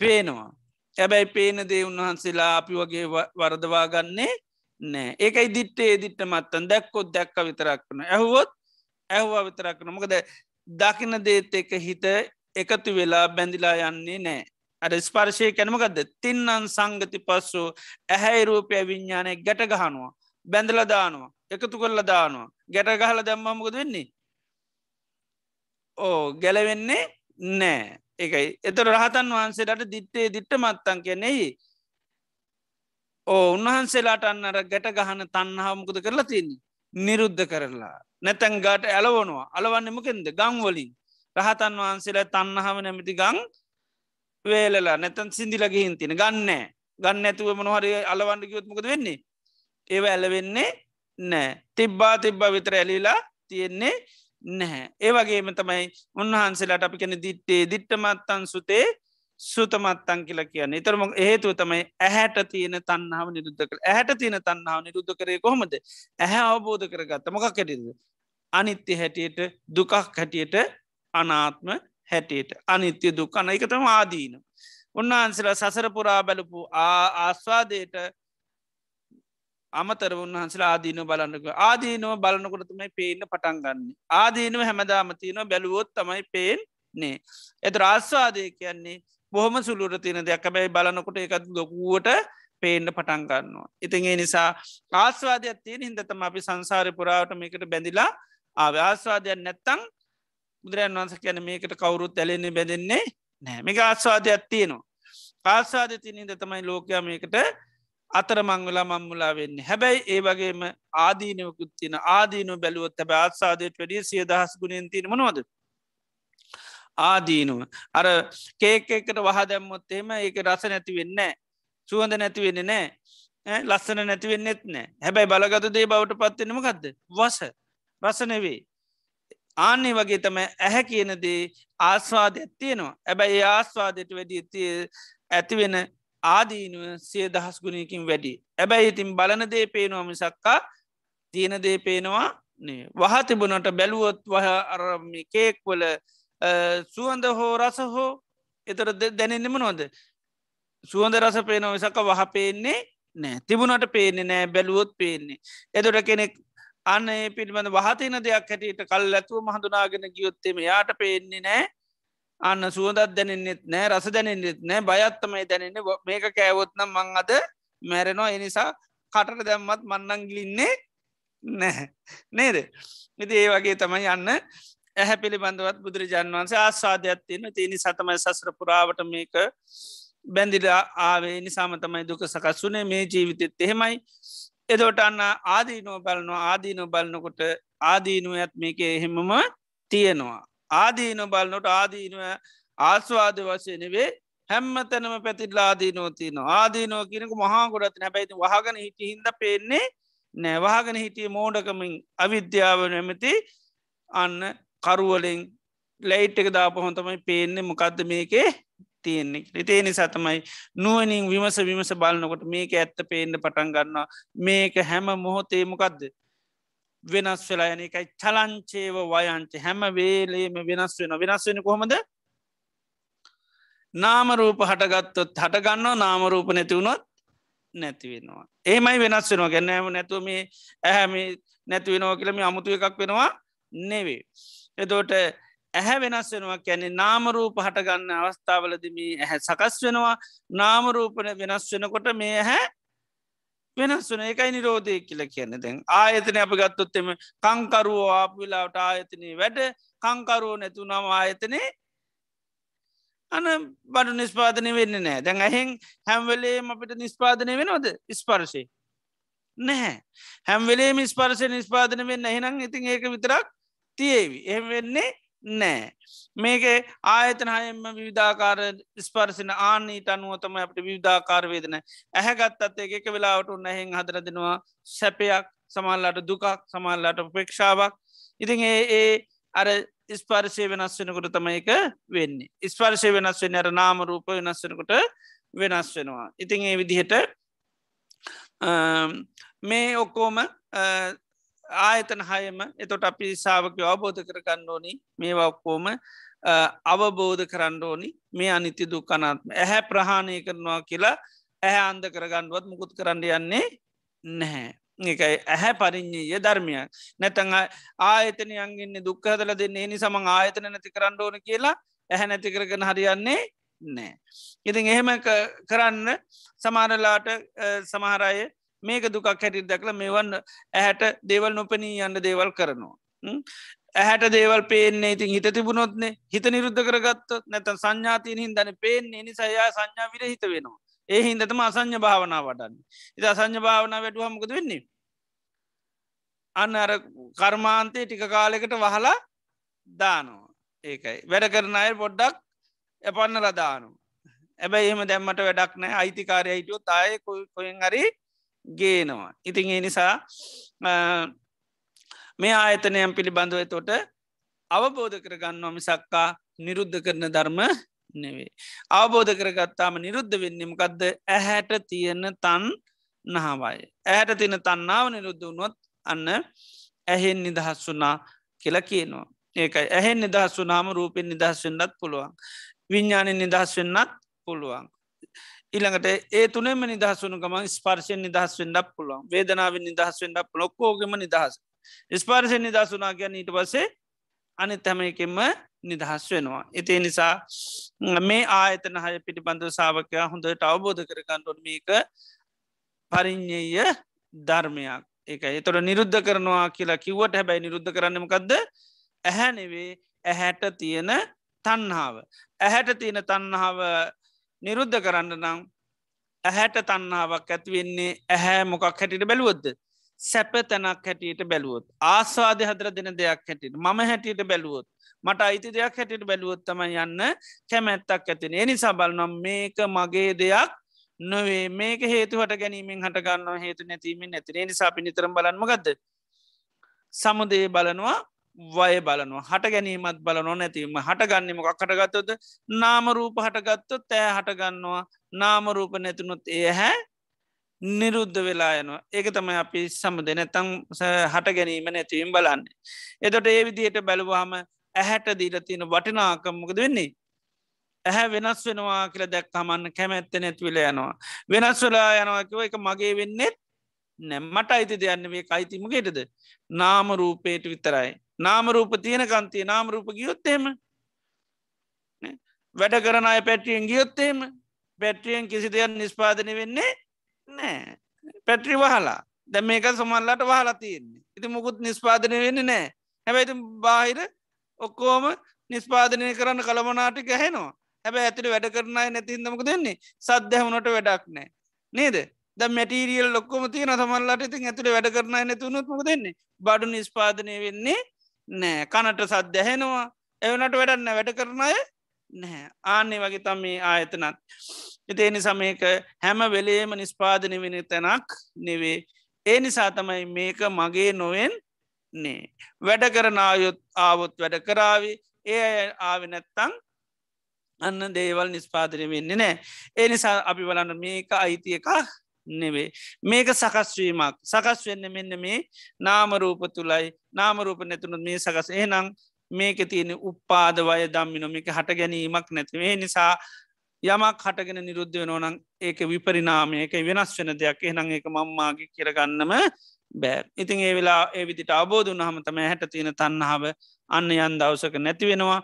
පේනවා. ඇබැයි පේන දේ උන්වහන්සේලා අපි වගේ වරදවා ගන්නේ නෑ ඒකයි දිට්ටේ දිට්ට මත්තන්. දැක්කොත් දැක්ක විතරක් වන ඇහුවොත් ඇහවා විතරක් වන මොකද දකින දේත් එක හිත එකතු වෙලා බැඳිලා යන්නේ නෑ අඩ ස්පර්ශය කැනමකක්ද තින්නන් සංගති පස්සු ඇහැයි රූපය විඤ්ඥානය ගැට ගහනවා. බැඳල දානවා. එකතු කොල්ල දානවා. ගැට ගහල දැම්මමකද වෙන්නේ? ඕ ගැලවෙන්නේ නෑ. එකයි එතර රහතන් වහන්සේලාට දිත්තේ දිට්ට මත්තන් කියනෙයි ඕ උන්වහන්සේලාට අන්නර ගැට ගහන තන්නහාමුකද කරලා තියන්නේ? නිරුද්ධ කරලා. නැතැන් ගට ඇලවනවා. අලවන්නමකෙන්ද ගංවලින් රහතන් වහන්සේලා තන්නහම නැමති ගං වේලලා. නැතන් සිින්දිලගහින් තින ගන්නෑ ගන්න ඇතුව මොනහරි අලවන්න කිවත්මකද වෙන්නේ? ඒව ඇලවෙන්නේ නෑ. තිබ්බා තිබ්බ විතර ඇලිලා තියෙන්නේ නැහැ. ඒ වගේම තමයි උන්වහන්සේලාට අපි කැන දිට්ටේ දිට්ටමත්තන් සුතේ සුතමත්තන් කියලා කියන්න. එතරම හේතුව තමයි ඇහැට තියෙන තන්නාව නිරුද්ධ කළ ඇහැට තියෙන තන්නාව නිරුද්ධ කරේ කොහොමද? ඇහැ අවබෝධ කරගත්ත. මොකක් හැටිද අනිත්‍ය හැටියට දුකක් හැටියට අනාත්ම හැටියට. අනිත්‍ය දුකන එකතම ආදීන. උන්වහන්සලා සසර පුරා බැලපු ආස්වාදයට අමතර උන්වහන්සලා ආදීන බලන්නක ආදීනව බලනකොටතමයි පේන්න පටන් ගන්න. ආදීනව හැමදාමතියන බැලුවොත් තමයි පේෙන් නේ එත ආස්වාදය කියන්නේ බොහොම සුළුර තියෙන දෙයක්. බැයි බලනකොට එකත් ලොකුවට පේන්න පටන් ගන්නවා. ඉතින් ඒ නිසා ආස්වාදයක් තියෙන හිදතම අපි සංසාරය පුරාවට මේකට බැඳිලා ආව. ආස්වාදයක් නැත්තං බුදුරන් වන්ස කියන මේකට කවුරුත් ඇලෙන්නේ බැඳෙන්නේ නෑ මේක ආස්වාදයක් තියෙනවා. ආස්වාද තිනින්ද තමයි ලෝකයා මේකට අතර මංවෙලා මංමුලා වෙන්නේ. හැබැයි ඒ වගේම ආදීනවකුත් තින ආදීනු බැලුවොත් හැබ ආත්සාදයට වැඩිය සිය දහස් ගුණෙන් තින මනවද? ආදීනුව. අර කේක එකට වහ දැම්මොත් එහෙම ඒක රස නැති වෙන්න සුවඳ නැති වෙන්න නෑ ලස්සන නැතිවෙන්නෙත් නෑ හැබැයි බලගත දේ බවට පත්වෙනම ගදද වස. රසනවේ ආන්නේ වගේ තම ඇහැ කියනදේ ආස්වාදයක් තියෙනවා. ඇබැයි ඒ ආස්වාදයට වැඩි ඇතිවෙන ආදීනුව සිය දහස් ගුණයකින් වැඩි. ඇබැයි ඉතින් බලන දේ පේනවා මිසක්කා තියෙන දේ පේනවා වහ තිබුණට බැලුවොත් වහ අරමි කේක්වල සුවන්ද හෝ රස හෝ එතර දැනෙන්නෙම නොද සුවන්ද රස පේනව විසක වහ පේන්නේ නෑ තිබුණට පේන්නේ නෑ බැලුවොත් පේන්නේ. එදොට කෙනෙක් අන්න ඒ පිළිබඳ වහතින දෙයක් හැටියට කල් ඇතුව මහඳුනාගෙන ගියොත්තෙම යාට පේන්නේ නෑ අන්න සුවදත් දැනෙන්නෙත් නෑ රස දැනෙන්නෙත් නෑ බයත්තමයි දැනෙන්නේ. මේක කෑවොත්නම් මං අද මැරෙනවා. එනිසා කටට දැම්මත් මන්නංගිලින්නේ නැහැ. නේද? ඉති ඒ වගේ තමයි යන්න ඇහැ පිළිබඳවත් බුදුරජාන් වන්සේ ආස්වාධයක් තියෙන තියනි සතමයි සසර පුරාවට මේක බැඳිල ආවේ. නිසාම තමයි දුක සකස්වනේ මේ ජීවිතෙත් එහෙමයි. එදෝට අන්න ආදීනෝ බලනවා. ආදීනෝ බලනකොට ආදීනුව ඇත් මේක එහෙමම තියෙනවා. ආදීන බලනොට ආදීනුව ආස්වාද වශයනවේ හැම්ම තැනම පැතිල්ලා ආදීනෝ තියන ආදීනෝ කියනක මහා ගොඩත් නැබැයිති වහගන හිටි හින්ද පේන්නේ නෑවාගෙන හිටිය මෝඩකමින් අවිද්‍යාව නැමති අන්න කරුවලින් ලයිට් එක දාපහොතමයි පේන්නේ මොකක්ද මේකේ තියෙන්නේ. ඉතේ නිසා තමයි නුවනින් විමස විමස බලන්නකොට මේක ඇත්ත පේන්න පටන් ගන්නවා. මේක හැම මොහොතේ මොකක්ද වෙනස් වෙලා යන එකයි. චලංචේව වයංච. හැම වේලේම වෙනස් වෙන වෙනස් වෙන කොහොමද? නාමරූප හටගත්තොත් හටගන්නවා නාමරූප නැතිවුණොත් නැතිවෙනවා. ඒමයි වෙනස් වෙනවා. ගැන්නෑම නැතුව මේ ඇහැම නැතිවෙනවා කියලම අමුතු එකක් වෙනවා නෙවේ. එතෝට ඇහැ වෙනස් වෙනවා කැනෙ නාමරූප හටගන්න අවස්ථාවලදම ඇහැ සකස් වෙනවා. නාමරූපන වෙනස් වෙනකොට මේ ඇහැ වෙනස් වන එකයි නිරෝධය කියල කියන්න. දැන් ආයතන අප ගත්තොත්තෙම කංකරුවෝ ආපවිලාවට ආයතනය වැඩ කංකරුවෝ නැතුනම් ආයතනේ අන බඩු නිස්පාදනය වෙන්න නෑ දැන් ඇහෙන් හැම්වෙලේ අපිට නිස්පාදනය වෙනවද? ස්පර්ශය. නැහැ. හැම්වෙලේ ස්පර්ශය නිස්පාදන වෙන්න එහෙනම් ඉතින් ඒක විතරක් තියේවි. එහම වෙන්නේ නෑ. මේක ආයතනහයම විධාකාර ස්පර්සින ආනීට අනුවතම අපට විධාකාර වේදන ඇහැගත් අත් එක වෙලාවට උන්න එහෙන් හදර දෙනවා. සැපයක් සමල්ලට දුකක් සමල්ලට පේක්ෂාවක් ඉතින් ඒ ඒ අර ස්පර්ශය වෙනස් වෙනකොට තම එක වෙන්නේ. ස්පර්ශය වෙනස් වෙන අර නාම රූප වෙනස් වෙනකොට වෙනස් වෙනවා. ඉතින් ඒ විදිහට මේ ඔක්කෝම ආයතන හයම. එතොට අපි සාාවකය අවබෝධ කරගන්න ඕනි. මේවා ඔක්කෝම අවබෝධ කරන්න ඕනි. මේ අනිත්‍ය දුක්කනාත්ම ඇහැ ප්‍රහාණය කරනවා කියලා ඇහැ අන්ද කරගණ්ඩුවත් මුකුත් කරන්න යන්නේ නැහැ. එකයි ඇහැ පරිින්්ඥය ධර්මයක්. නැතඟ ආයතනයන්ගන්න දුක්හදල දෙන්නේ. නි සමං ආයතන නැති කරන්න ඕන කියලා ඇහැ නැති කරගෙන හරියන්නේ නෑ. ඉතින් එහෙම කරන්න සමානලාට සමහරය මේක දුකක් හැටි දැකල මෙවන් ඇහැට දේවල් නොපනී යන්න දේවල් කරනවා. ඇහැට දේවල් පේන්නේ ඉතින් හිත තිබුණොත්නේ හිත නිරුද්ධ කරගත්ත නැතන් සංඥාතියන හිදන පේන්නේ නිසායා සංඥා විර හිත වෙනවා. ඒ හින්දතම අසං්‍ය භාවනා වටන්න. ඉත අසං්‍ය භාවනා වැටුවමකද වෙන්නේ. අන්න අර කර්මාන්තය ටික කාලෙකට වහලා දානවා. ඒකයි වැඩ කරන අය පොඩ්ඩක් එපන්නල දානු. ඇබැයි එහෙම දැම්මට වැඩක් නෑ අයිතිකාරය හිටියෝ තාය කොයෙන් හරි ගේනවා ඉතින් ඒ නිසා මේ ආයතනයම් පිළිබඳව තොට අවබෝධ කරගන්නවා මිසක්කා නිරුද්ධ කරන ධර්ම නෙවේ. අවබෝධ කරගත්තාම නිරුද්ධ වෙන්නමකක්ද ඇහැට තියෙන තන් නහවයි. ඇයට තින තන්නාව නිරුද්ධ වුණොත් අන්න ඇහෙන් නිදහස් වුනා කියලා කියනවා. ඒකයි ඇහෙන් නිදහස් වනාම රූපෙන් නිදහස් වෙන්නත් පුළුවන්. විඤ්ඥානෙන් නිදහස් වෙන්නත් පුළුවන්. ඉළඟට ඒ තුනෙම නිදහස් වන ගමන් ස්පර්ශයෙන් නිදහස් වෙන්නක් පුළුවන් වේදනාවෙන් නිදහස් වෙන්නක් ලොක්කෝගම නිදහස්. ස්පාර්ශයෙන් නිදහස් වනා ගැන ඊට පසේ අනිත් හැම එකෙන්ම නිදහස් වෙනවා. එතිේ නිසා මේ ආයතන හය පිටිබඳව සාාවකයා හොඳට අවබෝධ කරගන්නඩොත් මේක පරිින්්ඥය ධර්මයක් ඒක එතොට නිරුද්ධ කරනවා කියලා කිව්වට හැබැයි නිරුද්ධ කරන්නමකක්ද ඇහැනෙවේ ඇහැට තියෙන තන්හාාව. ඇහැට තියෙන තන්නාව නිරුද්ධ කරන්න නම් ඇහැට තන්නාවක් ඇතිවෙන්නේ ඇහැ මොකක් හැටිට බැලුවොද්ද. සැප තැනක් හැටියට බැලුවොත් ආස්වාද හදර දෙන දෙයක් හැටියට මම හැටියට බැලුවොත් මට අයිති දෙයක් හැටියට බැලුවොත්තම යන්න කැමැත්තක් ඇතින එනිසා බලනම් මේක මගේ දෙයක් නොවේ මේක හේතුවට ගැනීමෙන් හටගන්න හේතු නැතිීමෙන් නැතිරේ නිසා පිනිතරම් බලන්මගද සමුදේ බලනවා වය බලනවා හට ගැනීමත් බල නොනැතිීම හටගන්නමක් කටගත්තොද නාමරූප හටගත්තො තෑ හටගන්නවා නාමරූප නැතුනුත් ඒ හැ නිරුද්ධ වෙලා යනවා ඒක තමයි අපි සමද නැතං හට ගැනීම නැතිවීම් බලන්න. එතොට ඒ විදියට බැලුවාම ඇහැට දීර තියෙන වටිනාකම්මකද වෙන්නේ. ඇහැ වෙනස් වෙනවා කියල දැක් හමන්න කැමැත්ත නැත්විල යනවා. වෙනස් වෙලා යනවාකිව එක මගේ වෙන්නෙත් නැම්මට අයිති දෙයන්නවේ අයිතිමගේටද නාම රූපේට විතරයි. නාමරූප තියෙන කන්තිය නාමරූප ගියොත්තේම වැඩ කරන අය පැට්‍රියෙන් ගියොත්තේම පැට්‍රියෙන් කිසි දෙයක් නිස්පාදනය වෙන්නේ නෑ පැට්‍රි වහලා. දැ මේක සමල්ලට වහලා තියෙන්නේ. ඉති මුකුත් නිස්පාදනය වෙන්න නෑ හැබැයිති බාහිර ඔක්කෝම නිස්පාදනය කරන්න කළමනාටි ගැහෙනවා හැබැ ඇතිට වැඩ කරනයි නැතින්දමක දෙන්නේ සද්ධහමනට වැඩක් නෑ නේද? ද මැටීරියල් ලොක්කොම තියන සමල්ලට. ඉතින් ඇතුළ වැඩ කරනයි නැතුනුත්මක දෙන්නේ බඩු නිස්පාදනය වෙන්නේ නෑ. කනට සද්‍යහෙනවා එවනට වැඩන්න වැඩ කරනය නැහැ ආන්නේ වගේ තම් මේ ආයතනත්. එතේ නිසා මේක හැම වෙලේම නිස්පාදනය වෙන තැනක් නෙවේ. ඒ නිසා තමයි මේක මගේ නොවෙන් නේ වැඩ කරන ආයුත් ආවොත් වැඩ කරාවි ඒ ආවි නැත්තං අන්න දේවල් නිස්පාදනය වෙන්නේ නෑ. ඒ නිසා අපි බලන්න මේක අයිතිය එකක් නෙවේ. මේක සකස්වීමක් සකස් වෙන්න මෙන්න මේ නාමරූප තුළයි නාමරූප නැතුනුත් මේ සකස්. එහනම් මේක තියෙන උපාද වය දම්මිනො මේක හට ගැනීමක් නැතිවේ නිසා යමක් හටගෙන නිරුද්ධ වෙනෝනං ඒක විපරිනාමය එක වෙනස් වෙන දෙයක්. එහනං ඒක මම්මාගේ කියරගන්නම බෑ. ඉතින් ඒ වෙලා ඒ විදිට අබෝධ හම තම හැට තියෙන තන්නහාාව අන්න යන් දවසක නැති වෙනවා.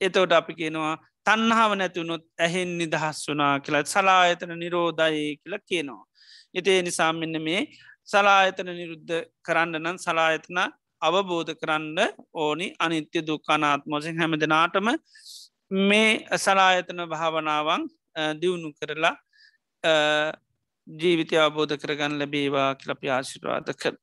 එතවට අපි කියනවා තන්නහාාව නැතිවුණොත් ඇහෙන් නිදහස් වනා කියලත් සලායතන නිරෝධයි කියලා කියනවා. එතේ නිසා මෙන්න මේ සලායතන නිරුද්ධ කරන්න නම් සලායතන අවබෝධ කරන්න ඕනි අනිත්‍ය දුක්කානාත්මෝසින් හැම දෙනාටම මේ සලායතන භාවනාවන් දියුණු කරලා ජීවිතය අවබෝධ කරගන්න ලැබේවා කියලපි ආශිරවාද කර.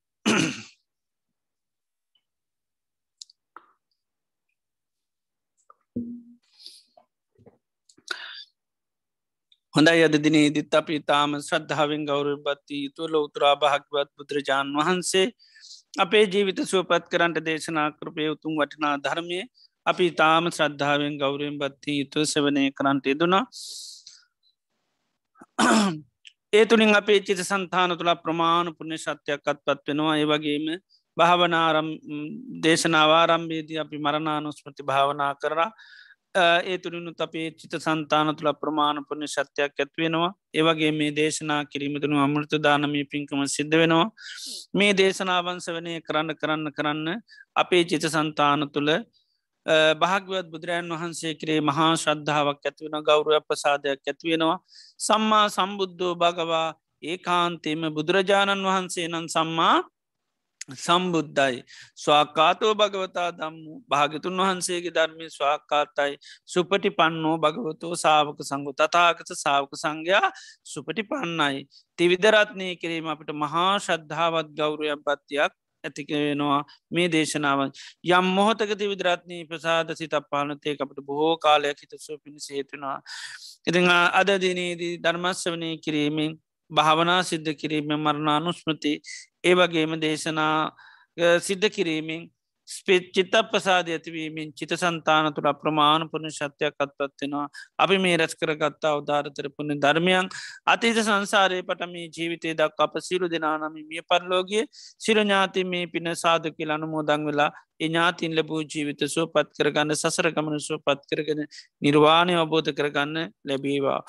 හොඳයි අද දිනේ. දිත් අපි තාම ශ්‍රද්ධාවෙන් ගෞරව බත්ති යුතු ලෝතුරා භාගවත් බුදුරජාණන් වහන්සේ අපේ ජීවිත සුවපත් කරන්ට දේශනා කරපය උතුම් වටිනා ධර්මය අපි තාම ශ්‍රද්ධාවෙන් ගෞරයෙන් බත්ති යුතු සවනය කරන්ට යෙදුනා ඒ තුළින් අපේ චිත සන්තාන තුළ ප්‍රමාණ පුුණ්‍ය ශත්‍යයක්කත් පත් වෙනවා. ඒ වගේම භාවනාරම් දේශනාවාරම්භේදී අපි මරණානුස්මෘති භාවනා කරා. ඒ තුළිනුත් අපේ චිත සන්තාන තුළ ප්‍රමාණ පුුණ්‍ය ශත්‍යයක් ඇත්වෙනවා ඒවගේ මේ දේශනා කිරීමතුනු අමෘත දානමී පින්කම සිද්ධ වෙනවා. මේ දේශනාවන්ස වනය කරන්න කරන්න කරන්න අපේ චිත සන්තාන තුළ භාගවත් බුදුරජන් වහන්සේ කරේ මහා ශ්‍රද්ධාවක් ඇතිවෙන ගෞරව ප්‍රසාදයක් ඇතිවෙනවා සම්මා සම්බුද්ධෝ භගවා ඒ කාන්තේම බුදුරජාණන් වහන්සේ නම් සම්මා සම්බුද්ධයි. ස්වාකාතෝ භගවතා දම්මු භාගතුන් වහන්සේගේ ධර්මය ස්වාකාතයි සුපටි පන්නෝ භගවතෝ සාාවක සංගු තතාගත සාාවක සංඝයා සුපටි පන්නයි තිවිදරත්නය කිරීම අපට මහා ශද්ධාවත් ගෞරයක් පත්තියක් ඇතිකවෙනවා මේ දේශනාවන්. යම් මොහොතකති විදරත්නී ප්‍රසාද සිත පාලනතය අපට බොහෝ කාලයක් හිත සුව පිණි සේතුනා ඉති අද දිනේදී ධර්මස්වනය කිරීමෙන් භාවනා සිද්ධ කිරීම මරණානුස්මෘති ඒ වගේම දේශනා සිද්ධ කිරීමෙන් ස්පිත් චිත්ත ප්‍රසාධ ඇතිවීමෙන් චිත සන්තාන තුළ ප්‍රමාණ පුුණ ශත්‍යයක් අත්පත්වෙනවා අපි මේ රැස් කරගත්තා අවධාරතර පුුණ ධර්මයන් අතීත සංසාරය පටම ජීවිතය දක් අප සිරු දෙනානම මිය පරලෝගිය සිරඥාති මේ පින සාධ කියල අනුමෝදං වෙලා එඥාතින් ලැබූ ජීවිත සුව පත් කරගන්න සසරකමන සුව පත් කරගෙන නිර්වාණය අවබෝධ කරගන්න ලැබේවා.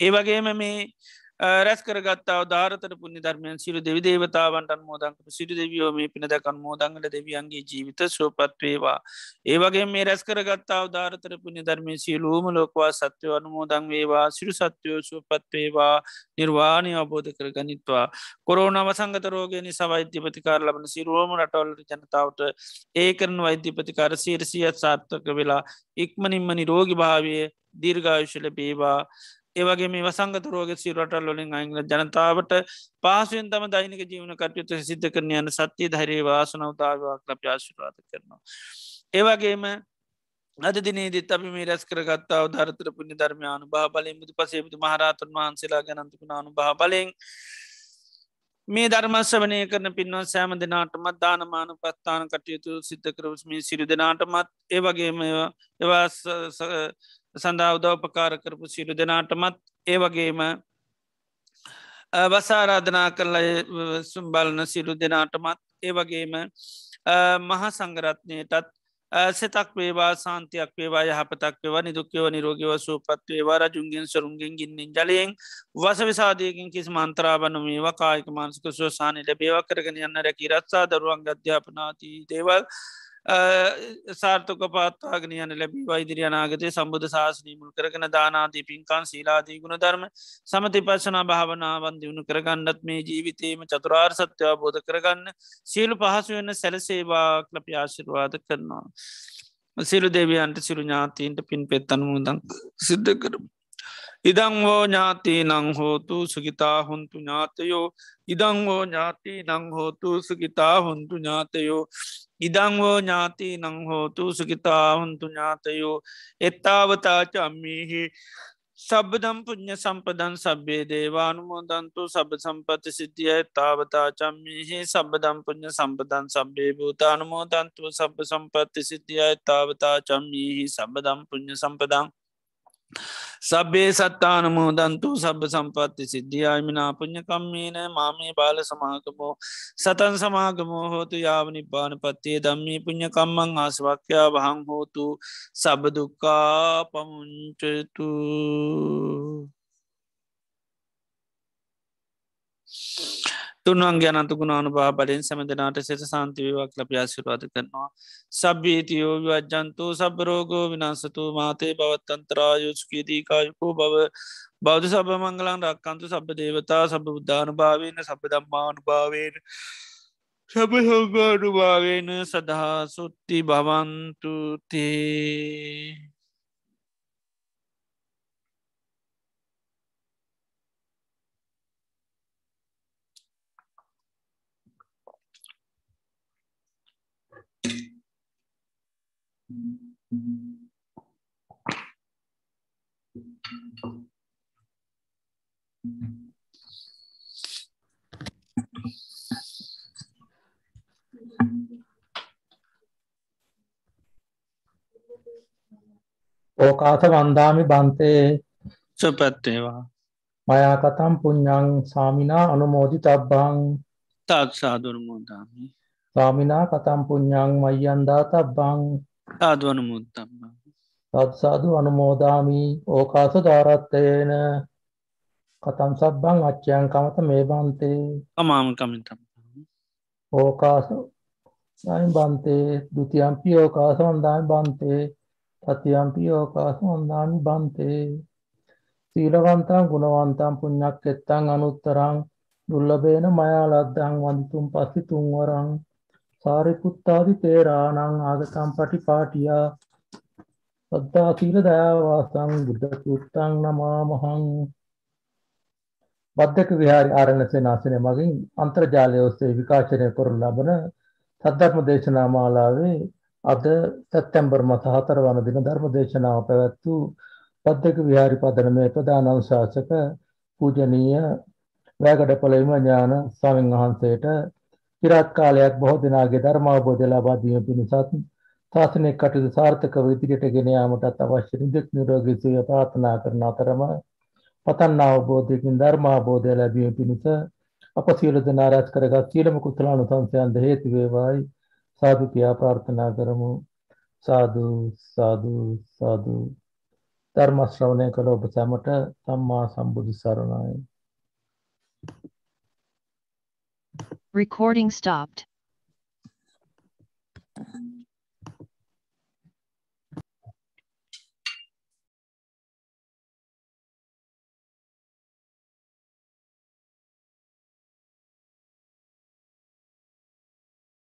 ඒ වගේම මේ රැස් කරගත්තාව ධාරතර පුුණි ධර්මයන් සිරු දෙවි දේවතාවන්ටන් මෝදංකට සිරු දෙවියෝ මේ පිනදකන් මෝදංගල දෙවියන්ගේ ජීවිත සෝපත්වේවා. ඒවගේ මේ රැස් කරගත්තාව ධාරතර පුුණි ධර්මය සියලූම ලෝකවා සත්‍යව අනුමෝදං වේවා සිරු සත්‍යයෝ සුවපත්වේවා නිර්වාණය අවබෝධ කර ගනිත්වා. කොරෝනව සංගත රෝගනි සවෛද්‍යපතිකාර ලබන සිරුවම රටවල්ල ජනතාවට ඒ කරන වෛද්‍යපතිකාර සීරසියත් සාර්ථක වෙලා ඉක්මනින්ම නිරෝගි භාවය දීර්ඝායුෂල බේවා ඒවගේ මේ වසංගත රෝග සිරටල් වලින් අංගල ජනතාවට පාසුවෙන් තම දෛනික ජීවන කටයුතු සිද්ධ කරන යන සත්‍යය ධරේ වාසනවතාවක් ලප ආශිරවාද කරනවා. ඒවගේම අද දිනේදත් අපි මේ රැස් කරගත්තාව ධරතර පුුණ ධර්මයානු භා බලෙන් බුදු පසේබුදු මහරතුන් වහන්සේලා ගැනන්තිකුණානු භා බලෙන් මේ ධර්මශ්‍රවනය කරන පින්වත් සෑම දෙනාටමත් දානමාන පස්ථාන කටයුතු සිද්ධ කරවස්මී සිරු දෙනාටමත් ඒවගේම ඒවා සඳහා උදවපකාර කරපු සිරු දෙනාටමත් ඒ වගේම වසාරාධනා කරලා සුම්බලන සිරු දෙනාටමත් ඒ වගේම මහා සංගරත්නයටත් සෙතක් වේවා සාන්තියක් වේවා යහපතක් වේවා නිදුක්‍යව නිරෝගව සූපත් වේවා රජුන්ගෙන් සරුන්ගෙන් ගින්නින් ජලයෙන් වස විසාධයකින් කිසි මන්තරාබන මේවා කායික මාන්සික සෝසානයට බේවා කරගෙන යන්න රැකි රත්සා දරුවන් අධ්‍යාපනාති දේවල් සාර්ථක පාත්තාගෙන යන ලැබී වෛදිරි අනාගතය සම්බුධ ශාසනී මුල් කරගෙන දානාදී පින්කාන් සීලාදී ගුණ ධර්ම සමති පශනා භාවනාවන් දියුණු කරගන්නත් මේ ජීවිතේම චතුරාර් සත්‍යවා බෝධ කරගන්න සියලු පහසු වෙන්න සැලසේවා ලපි ආශිර්වාද කරනවා. සිරු දෙවියන්ට සිරු ඥාතීන්ට පින් පෙත්තන් මුදන් සිද්ධ කරම. ඉදං හෝ ඥාති නං හෝතු සුගිතා හොන්තු ඥාතයෝ. ඉදං හෝ ඥාති නං හෝතු සුගිතා හොන්තු ඥාතයෝ. ඉදංවෝ ඥාති නංහෝතු සුගිතාහුන්තු ඥාතයෝ. එත්තාවතාච අම්මිහි සබදම් පුඥ සම්පදන් සබ්බේ දේවානුමෝදන්තු සබ සම්පති සිද්ධිය. තාවතා චම්මිහි සබදම් පුඥ සම්පදන් සබ්බේ භූතානුමෝදන්තු සබ සම්පත්ති සිද්ධිය. තාවතා චම්මිහි සබදම් පුඥ සම්පදං සබ්බේ සත්තානමෝදන්තු සබ සම්පත්ති සිද්ධියයමිනා පුං්ඥකම්මේන මාමේ බාල සමාගමෝ සතන් සමාගමෝ හෝතු යාවනි බාන පත්තේ දම්මී පුං්ඥකම්මං ආසවක්්‍යා වහං හෝතු සබදුක්කා පමුංචතු තුන්වන්ගේ අනතුගුණ අනුභා බලෙන් සැමදනාට සෙස සාන්තිවවක් ලප ආශිරවාද කරනවා. සබ්බීතියෝ විවජ්ජන්තු සබරෝගෝ විනාසතු මාතේ බවත්තන්තරායුස්කීදීකායකෝ බව බෞද්ධ සබ මංගලන් රක්කන්තු සබ දේවතා සබ බුද්ධාන භාවන සබ දම්මානු භාවන සබ සෝගාඩු භාවන සදහා සුත්ති භවන්තුතේ ඕකාස වන්දාමි බන්තේ. සුපැත්තේවා. මයා කතම් පුඤ්ඤං සාමිනා අනුමෝදි තබ්බං තාත් සාදුරමෝදාමි සාමිනා කතම් පුඤ්ඤං මය්යන්දා තබ්බං සාධවන මුත්තම්ම තත්සාදු අනුමෝදාමි. ඕකාස ධාරත්තයන කතම් සබ්බං අච්චයන් කමත මේ බන්තේ අමාම කමිතම්. ඕකාස බන්තේ දුතියම්පි ඕකාස වන්දාමි බන්තේ තතියම්පි ඕකාස වන්දාමි බන්තේ සීලවන්තං ගුණවන්තම් පුඤ්ඤක් එත්තං අනුත්තරං දුර්ලභේන මයා ලද්දං වන්තුම් පස්සි තුන්වරං සාරිපුත්තාදි තේරානං ආගතම් පටිපාටියා. සද්ධා සීල දයාවාසං බුද්ධ සූත්තං නමාමහං. බද්ධක විහාරි ආරණ්‍ය සේනාසනය මගින් අන්තර්ජාලය ඔස්සේ විකාශනය කරනු ලබන සද්ධර්ම දේශනා මාලාවේ අද සැප්තැම්බර් මාස 4 වන දින ධර්ම දේශනාව පැවැත් වූ බද්ධක විහාරි පදනමේ ප්‍රධාන අනුශාසක පූජනීය වැෑගඩපල විම ඥාන ස්වාමින් වහන්සේට චිරාත් කාලයක් බොහෝ දෙනාගේ ධර්මාවබෝධය ලබා දීම පිණිසත් ශාසනය කටයුතු සාර්ථකව ඉදිරියට ගෙන යාමටත් අවශ්‍ය නිදුක් නිරෝගී සුවය ප්‍රාර්ථනා කරන අතරම පතන් අවබෝධයකින් ධර්මාවබෝධය ලැබීම පිණිස අප සියලු දෙනා රැස් කරගත් සියලුම කුසලානුසංසයන්ද හේතු වේවායි. සාදු කියා ප්‍රාර්ථනා කරමු. සාදු සාදු සාදු. ධර්ම ශ්‍රවණය කළ ඔබ සැමට සම්මා සම්බුදු සරණයි. Recording stopped.